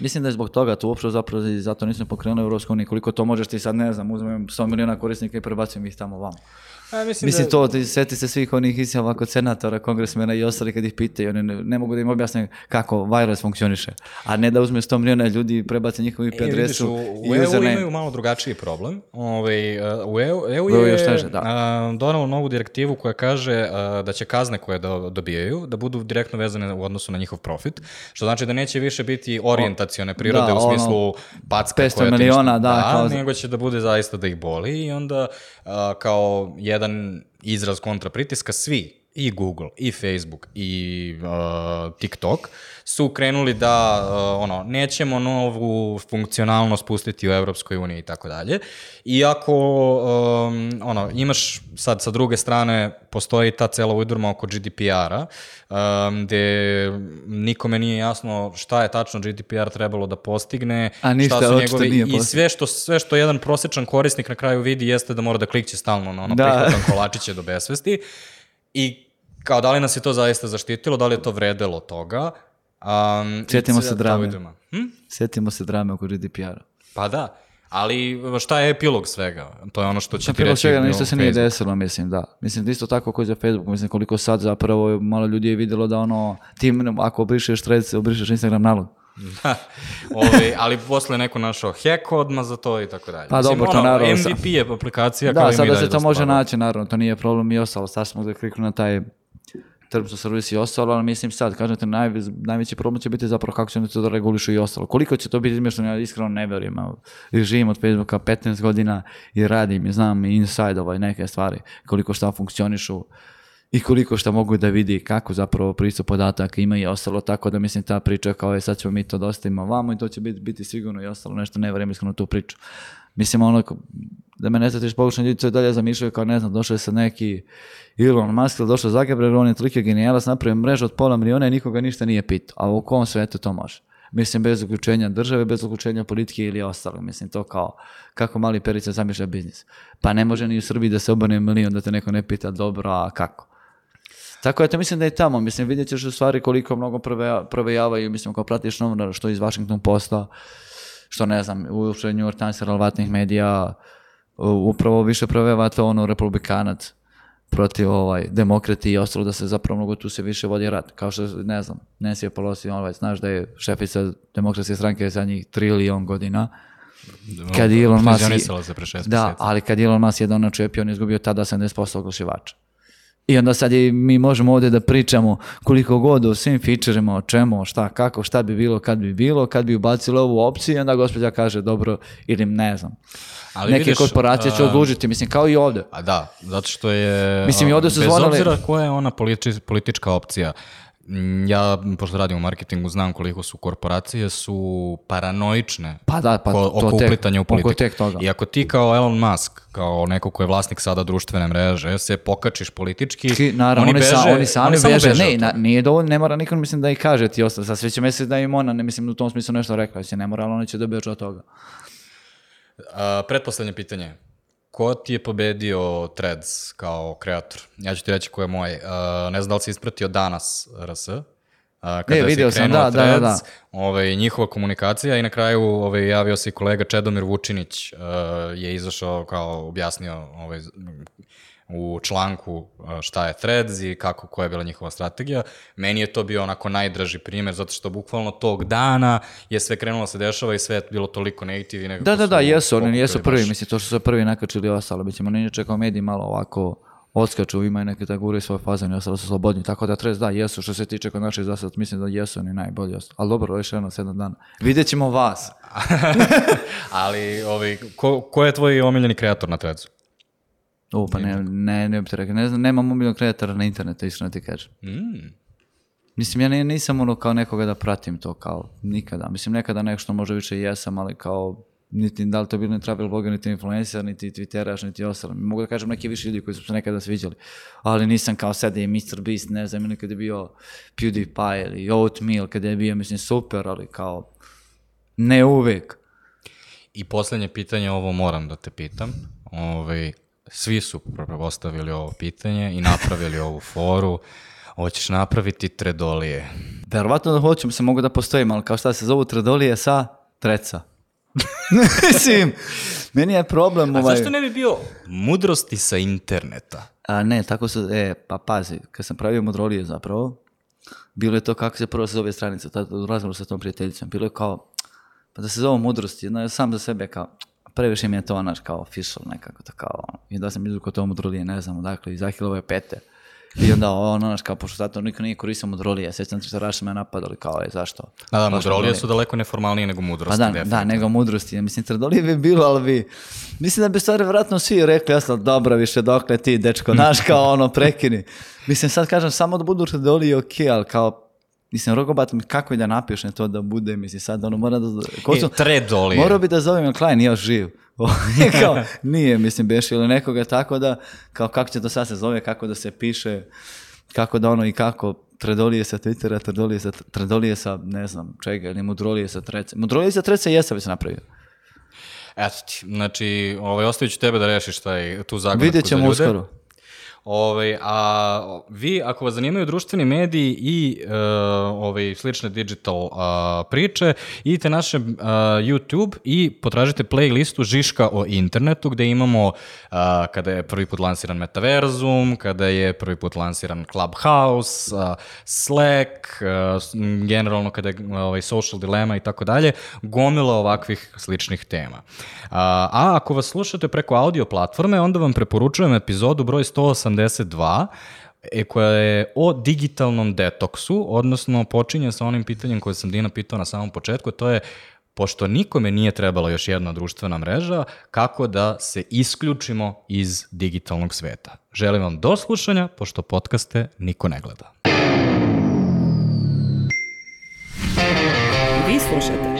Mislim da je zbog toga, to uopšte zapravo i zato nismo pokrenuli Europsku uniju, koliko to možeš ti sad, ne znam, uzmem 100 miliona korisnika i prebacim ih tamo vamo. A, mislim, Mislim da, to, ti seti se svih onih izjava kod senatora, kongresmena i ostali kad ih pitaju, oni ne, ne mogu da im objasne kako virus funkcioniše, a ne da uzme 100 miliona ljudi i prebace njihovu IP E, adresu u, i u EU username. imaju malo drugačiji problem. Ovaj, uh, u EU, EU U EU je teže, da. a, donelo novu direktivu koja kaže a, da će kazne koje do, dobijaju da budu direktno vezane u odnosu na njihov profit, što znači da neće više biti orijentacione prirode da, u ono, smislu packa 500 koja miliona, ništa- da, kao nego će da bude zaista da ih boli i onda a, kao jedan izraz kontra pritiska svi i Google, i Facebook, i uh, TikTok su krenuli da, uh, ono, nećemo novu funkcionalnost pustiti u Evropskoj uniji i tako dalje. Iako, um, ono, imaš sad sa druge strane, postoji ta cela ujdurma oko GDPR-a, um, gde nikome nije jasno šta je tačno GDPR trebalo da postigne, A ništa šta su njegovi, nije i sve što, sve što jedan prosječan korisnik na kraju vidi jeste da mora da klikće stalno na ono Da. prihvatam kolačiće do besvesti i kao da li nas je to zaista zaštitilo, da li je to vredelo toga. Um, Sjetimo se drame. Hm? Sjetimo se drame oko GDPR-a. Pa da, ali šta je epilog svega? To je ono što će ti reći svega ništa se nije desilo, mislim, da. Mislim, da isto tako kao i za Facebook, mislim, koliko sad zapravo malo ljudi je vidjelo da ono, ti ako obrišeš Threads, obrišeš Instagram nalog. Ovi, ali posle neko našao hack odmah za to i tako dalje. Pa Mislim, dobro, to ono, naravno MVP je aplikacija kao Da, i mi sada dalje se to može naći, naravno, to nije problem i ostalo. Sad smo da kliknu na taj terms of service i ostalo, ali mislim sad, kažete, naj, najveći problem će biti zapravo kako će oni to da regulišu i ostalo. Koliko će to biti izmješteno, ja iskreno ne vjerujem. a Živim od Facebooka 15 godina i radim i znam i inside ovaj neke stvari, koliko šta funkcionišu i koliko šta mogu da vidi kako zapravo pristup podataka ima i ostalo, tako da mislim ta priča kao je sad ćemo mi to dosta ima vamo i to će biti, biti sigurno i ostalo nešto ne vjerujem iskreno tu priču. Mislim ono, da me ne znatiš pogrešno, ljudi to i dalje zamišljaju kao ne znam, došao je sad neki Elon Musk ili došao Zuckerberg, on je toliki genijalac, napravio mrežu od pola miliona i nikoga ništa nije pitao. A u kom svetu to može? Mislim, bez uključenja države, bez uključenja politike ili ostalo. Mislim, to kao, kako mali perica zamišlja biznis. Pa ne može ni u Srbiji da se obrne milion da te neko ne pita dobro, a kako? Tako eto, mislim da je tamo, mislim, vidjet ćeš u stvari koliko mnogo prove, provejavaju, mislim, kao pratiš novinara, što iz Washington Posta, što ne znam, uopšte New York Times relevantnih medija, u- upravo više proveva to ono republikanac protiv ovaj, demokrati i ostalo da se zapravo mnogo tu se više vodi rat. Kao što, ne znam, Nancy Pelosi, ovaj, znaš da je šefica demokratske stranke zadnjih trilion godina, kad je Elon Musk... Da, ali kad je Elon Musk jedan načepio, on je izgubio tada 70% oglašivača. I onda sad je, mi možemo ovdje da pričamo koliko god o svim featurema, o čemu, šta, kako, šta bi bilo, kad bi bilo, kad bi ubacili ovu opciju i onda gospođa kaže dobro ili ne znam. Ali Neke vidiš, korporacije će odlužiti, mislim kao i ovdje. A da, zato što je... Mislim, i ovdje su bez zvonili- obzira koja je ona politi- politička opcija, ja, pošto radim u marketingu, znam koliko su korporacije su paranoične Pa da, pa ko- to oko tek- uplitanja u politiku. tek toga. I ako ti kao Elon Musk, kao neko ko je vlasnik sada društvene mreže, se pokačiš politički, Ki, naravno, oni, beže, sa, oni sami oni beže. beže Ne, na, nije dovoljno, ne mora nikom mislim da i kaže ti ostalo. Sad sve će mesec da im ona, ne mislim u tom smislu nešto rekla, se ne mora, ali oni će da beže od toga. A, pretposlednje pitanje. Ko ti je pobedio Threads kao kreator? Ja ću ti reći ko je moj. A, ne znam da li si ispratio danas RS. A, kada Ne, se vidio sam, da, da, da, Threads, da. Ovaj, njihova komunikacija i na kraju ovaj, javio se i kolega Čedomir Vučinić uh, je izašao kao objasnio ovaj, u članku uh, šta je Threads i kako, koja je bila njihova strategija. Meni je to bio onako najdraži primjer, zato što bukvalno tog dana je sve krenulo da se dešava i sve je bilo toliko negative. i nekako Da, da, da, su jesu, oni jesu prvi, baš- mislim, to što su prvi nakačili ostalo, mislim, oni inače kao mediji malo ovako odskaču, imaju neke tako gure svoje fazane ostalo su slobodni, tako da tres da, jesu, što se tiče kod naših zasad, mislim da jesu oni najbolji, ali dobro, još jedno, sedam dana. Vidjet ćemo vas. Ali, ovaj, ko, ko je tvoj omiljeni kreator na Threadsu? O, pa ne, ne, ne bih rekao, ne znam, nemam mobilnog kreatora na internetu, iskreno ti kažem. Mm. Mislim, ja ne- nisam ono kao nekoga da pratim to, kao nikada. Mislim, nekada nešto možda više jesam, ali kao niti da li to bilo ni travel blogger, niti influencer, niti twitteraš, niti ostalo. Mogu da kažem neki više ljudi koji su se nekada sviđali, ali nisam kao sad je Mr. Beast, ne znam, ili kad je bio PewDiePie ili Oatmeal, kad je bio, mislim, super, ali kao ne uvek. I posljednje pitanje, ovo moram da te pitam. Ovaj, svi su postavili ovo pitanje i napravili ovu foru. Hoćeš napraviti tredolije. Verovatno da hoću, se mogu da postojim, ali kao šta se zovu tredolije sa treca. mislim, meni je problem A ovaj... zašto ne bi bio mudrosti sa interneta? A ne, tako se, e, pa pazi, kad sam pravio modrolije zapravo, bilo je to kako se prvo se zove stranica, tada u razgovoru sa tom prijateljicom, bilo je kao, pa da se zove mudrosti, no, sam za sebe kao, previše mi je to onaš kao official nekako, to kao, i da sam izvukao to modrolije, ne znam, dakle, iz Ahilove pete, i onda ono, onaš, kao, pošto zato niko nije koristio modrolije, sjećam se raši me napadali, kao, je, zašto? Da, da, mudrolije su daleko neformalnije nego Pa mudrosti. da, da, definitivno. nego mudrosti. Ja mislim, trdolije bi bilo, ali bi... Mislim da bi stvari vjerojatno svi rekli, jasno, dobro, više dokle ti, dečko, naš, kao ono, prekini. Mislim, sad kažem, samo da budu trdolije, ok, ali kao, mislim, rogobat mi kako i da napišem to da bude, mislim, sad ono mora da... Ko E. Morao bi da zovem, jer Klein još živ. kao, nije, mislim, beš ili nekoga tako da, kao kako će to sad se zove, kako da se piše, kako da ono i kako, tredolije sa Twittera, tredolije sa, tredolije sa, ne znam, čega, ili mudrolije sa trece. Mudrolije sa trece jesa bi se napravio. Eto ti, znači, ovaj, ostavit ću tebe da rešiš taj, tu zagoneku Vidjet ćemo uskoro. Ovaj, a vi, ako vas zanimaju društveni mediji i uh, ovaj, slične digital uh, priče, idite naše uh, YouTube i potražite playlistu Žiška o internetu, gde imamo uh, kada je prvi put lansiran Metaverzum, kada je prvi put lansiran Clubhouse, uh, Slack, uh, generalno kada je ovaj, social dilema i tako dalje, gomila ovakvih sličnih tema. A, a ako vas slušate preko audio platforme, onda vam preporučujem epizodu broj 182, e, koja je o digitalnom detoksu, odnosno počinje sa onim pitanjem koje sam Dina pitao na samom početku, to je pošto nikome nije trebala još jedna društvena mreža, kako da se isključimo iz digitalnog sveta. Želim vam do slušanja, pošto podcaste niko ne gleda. Vi slušate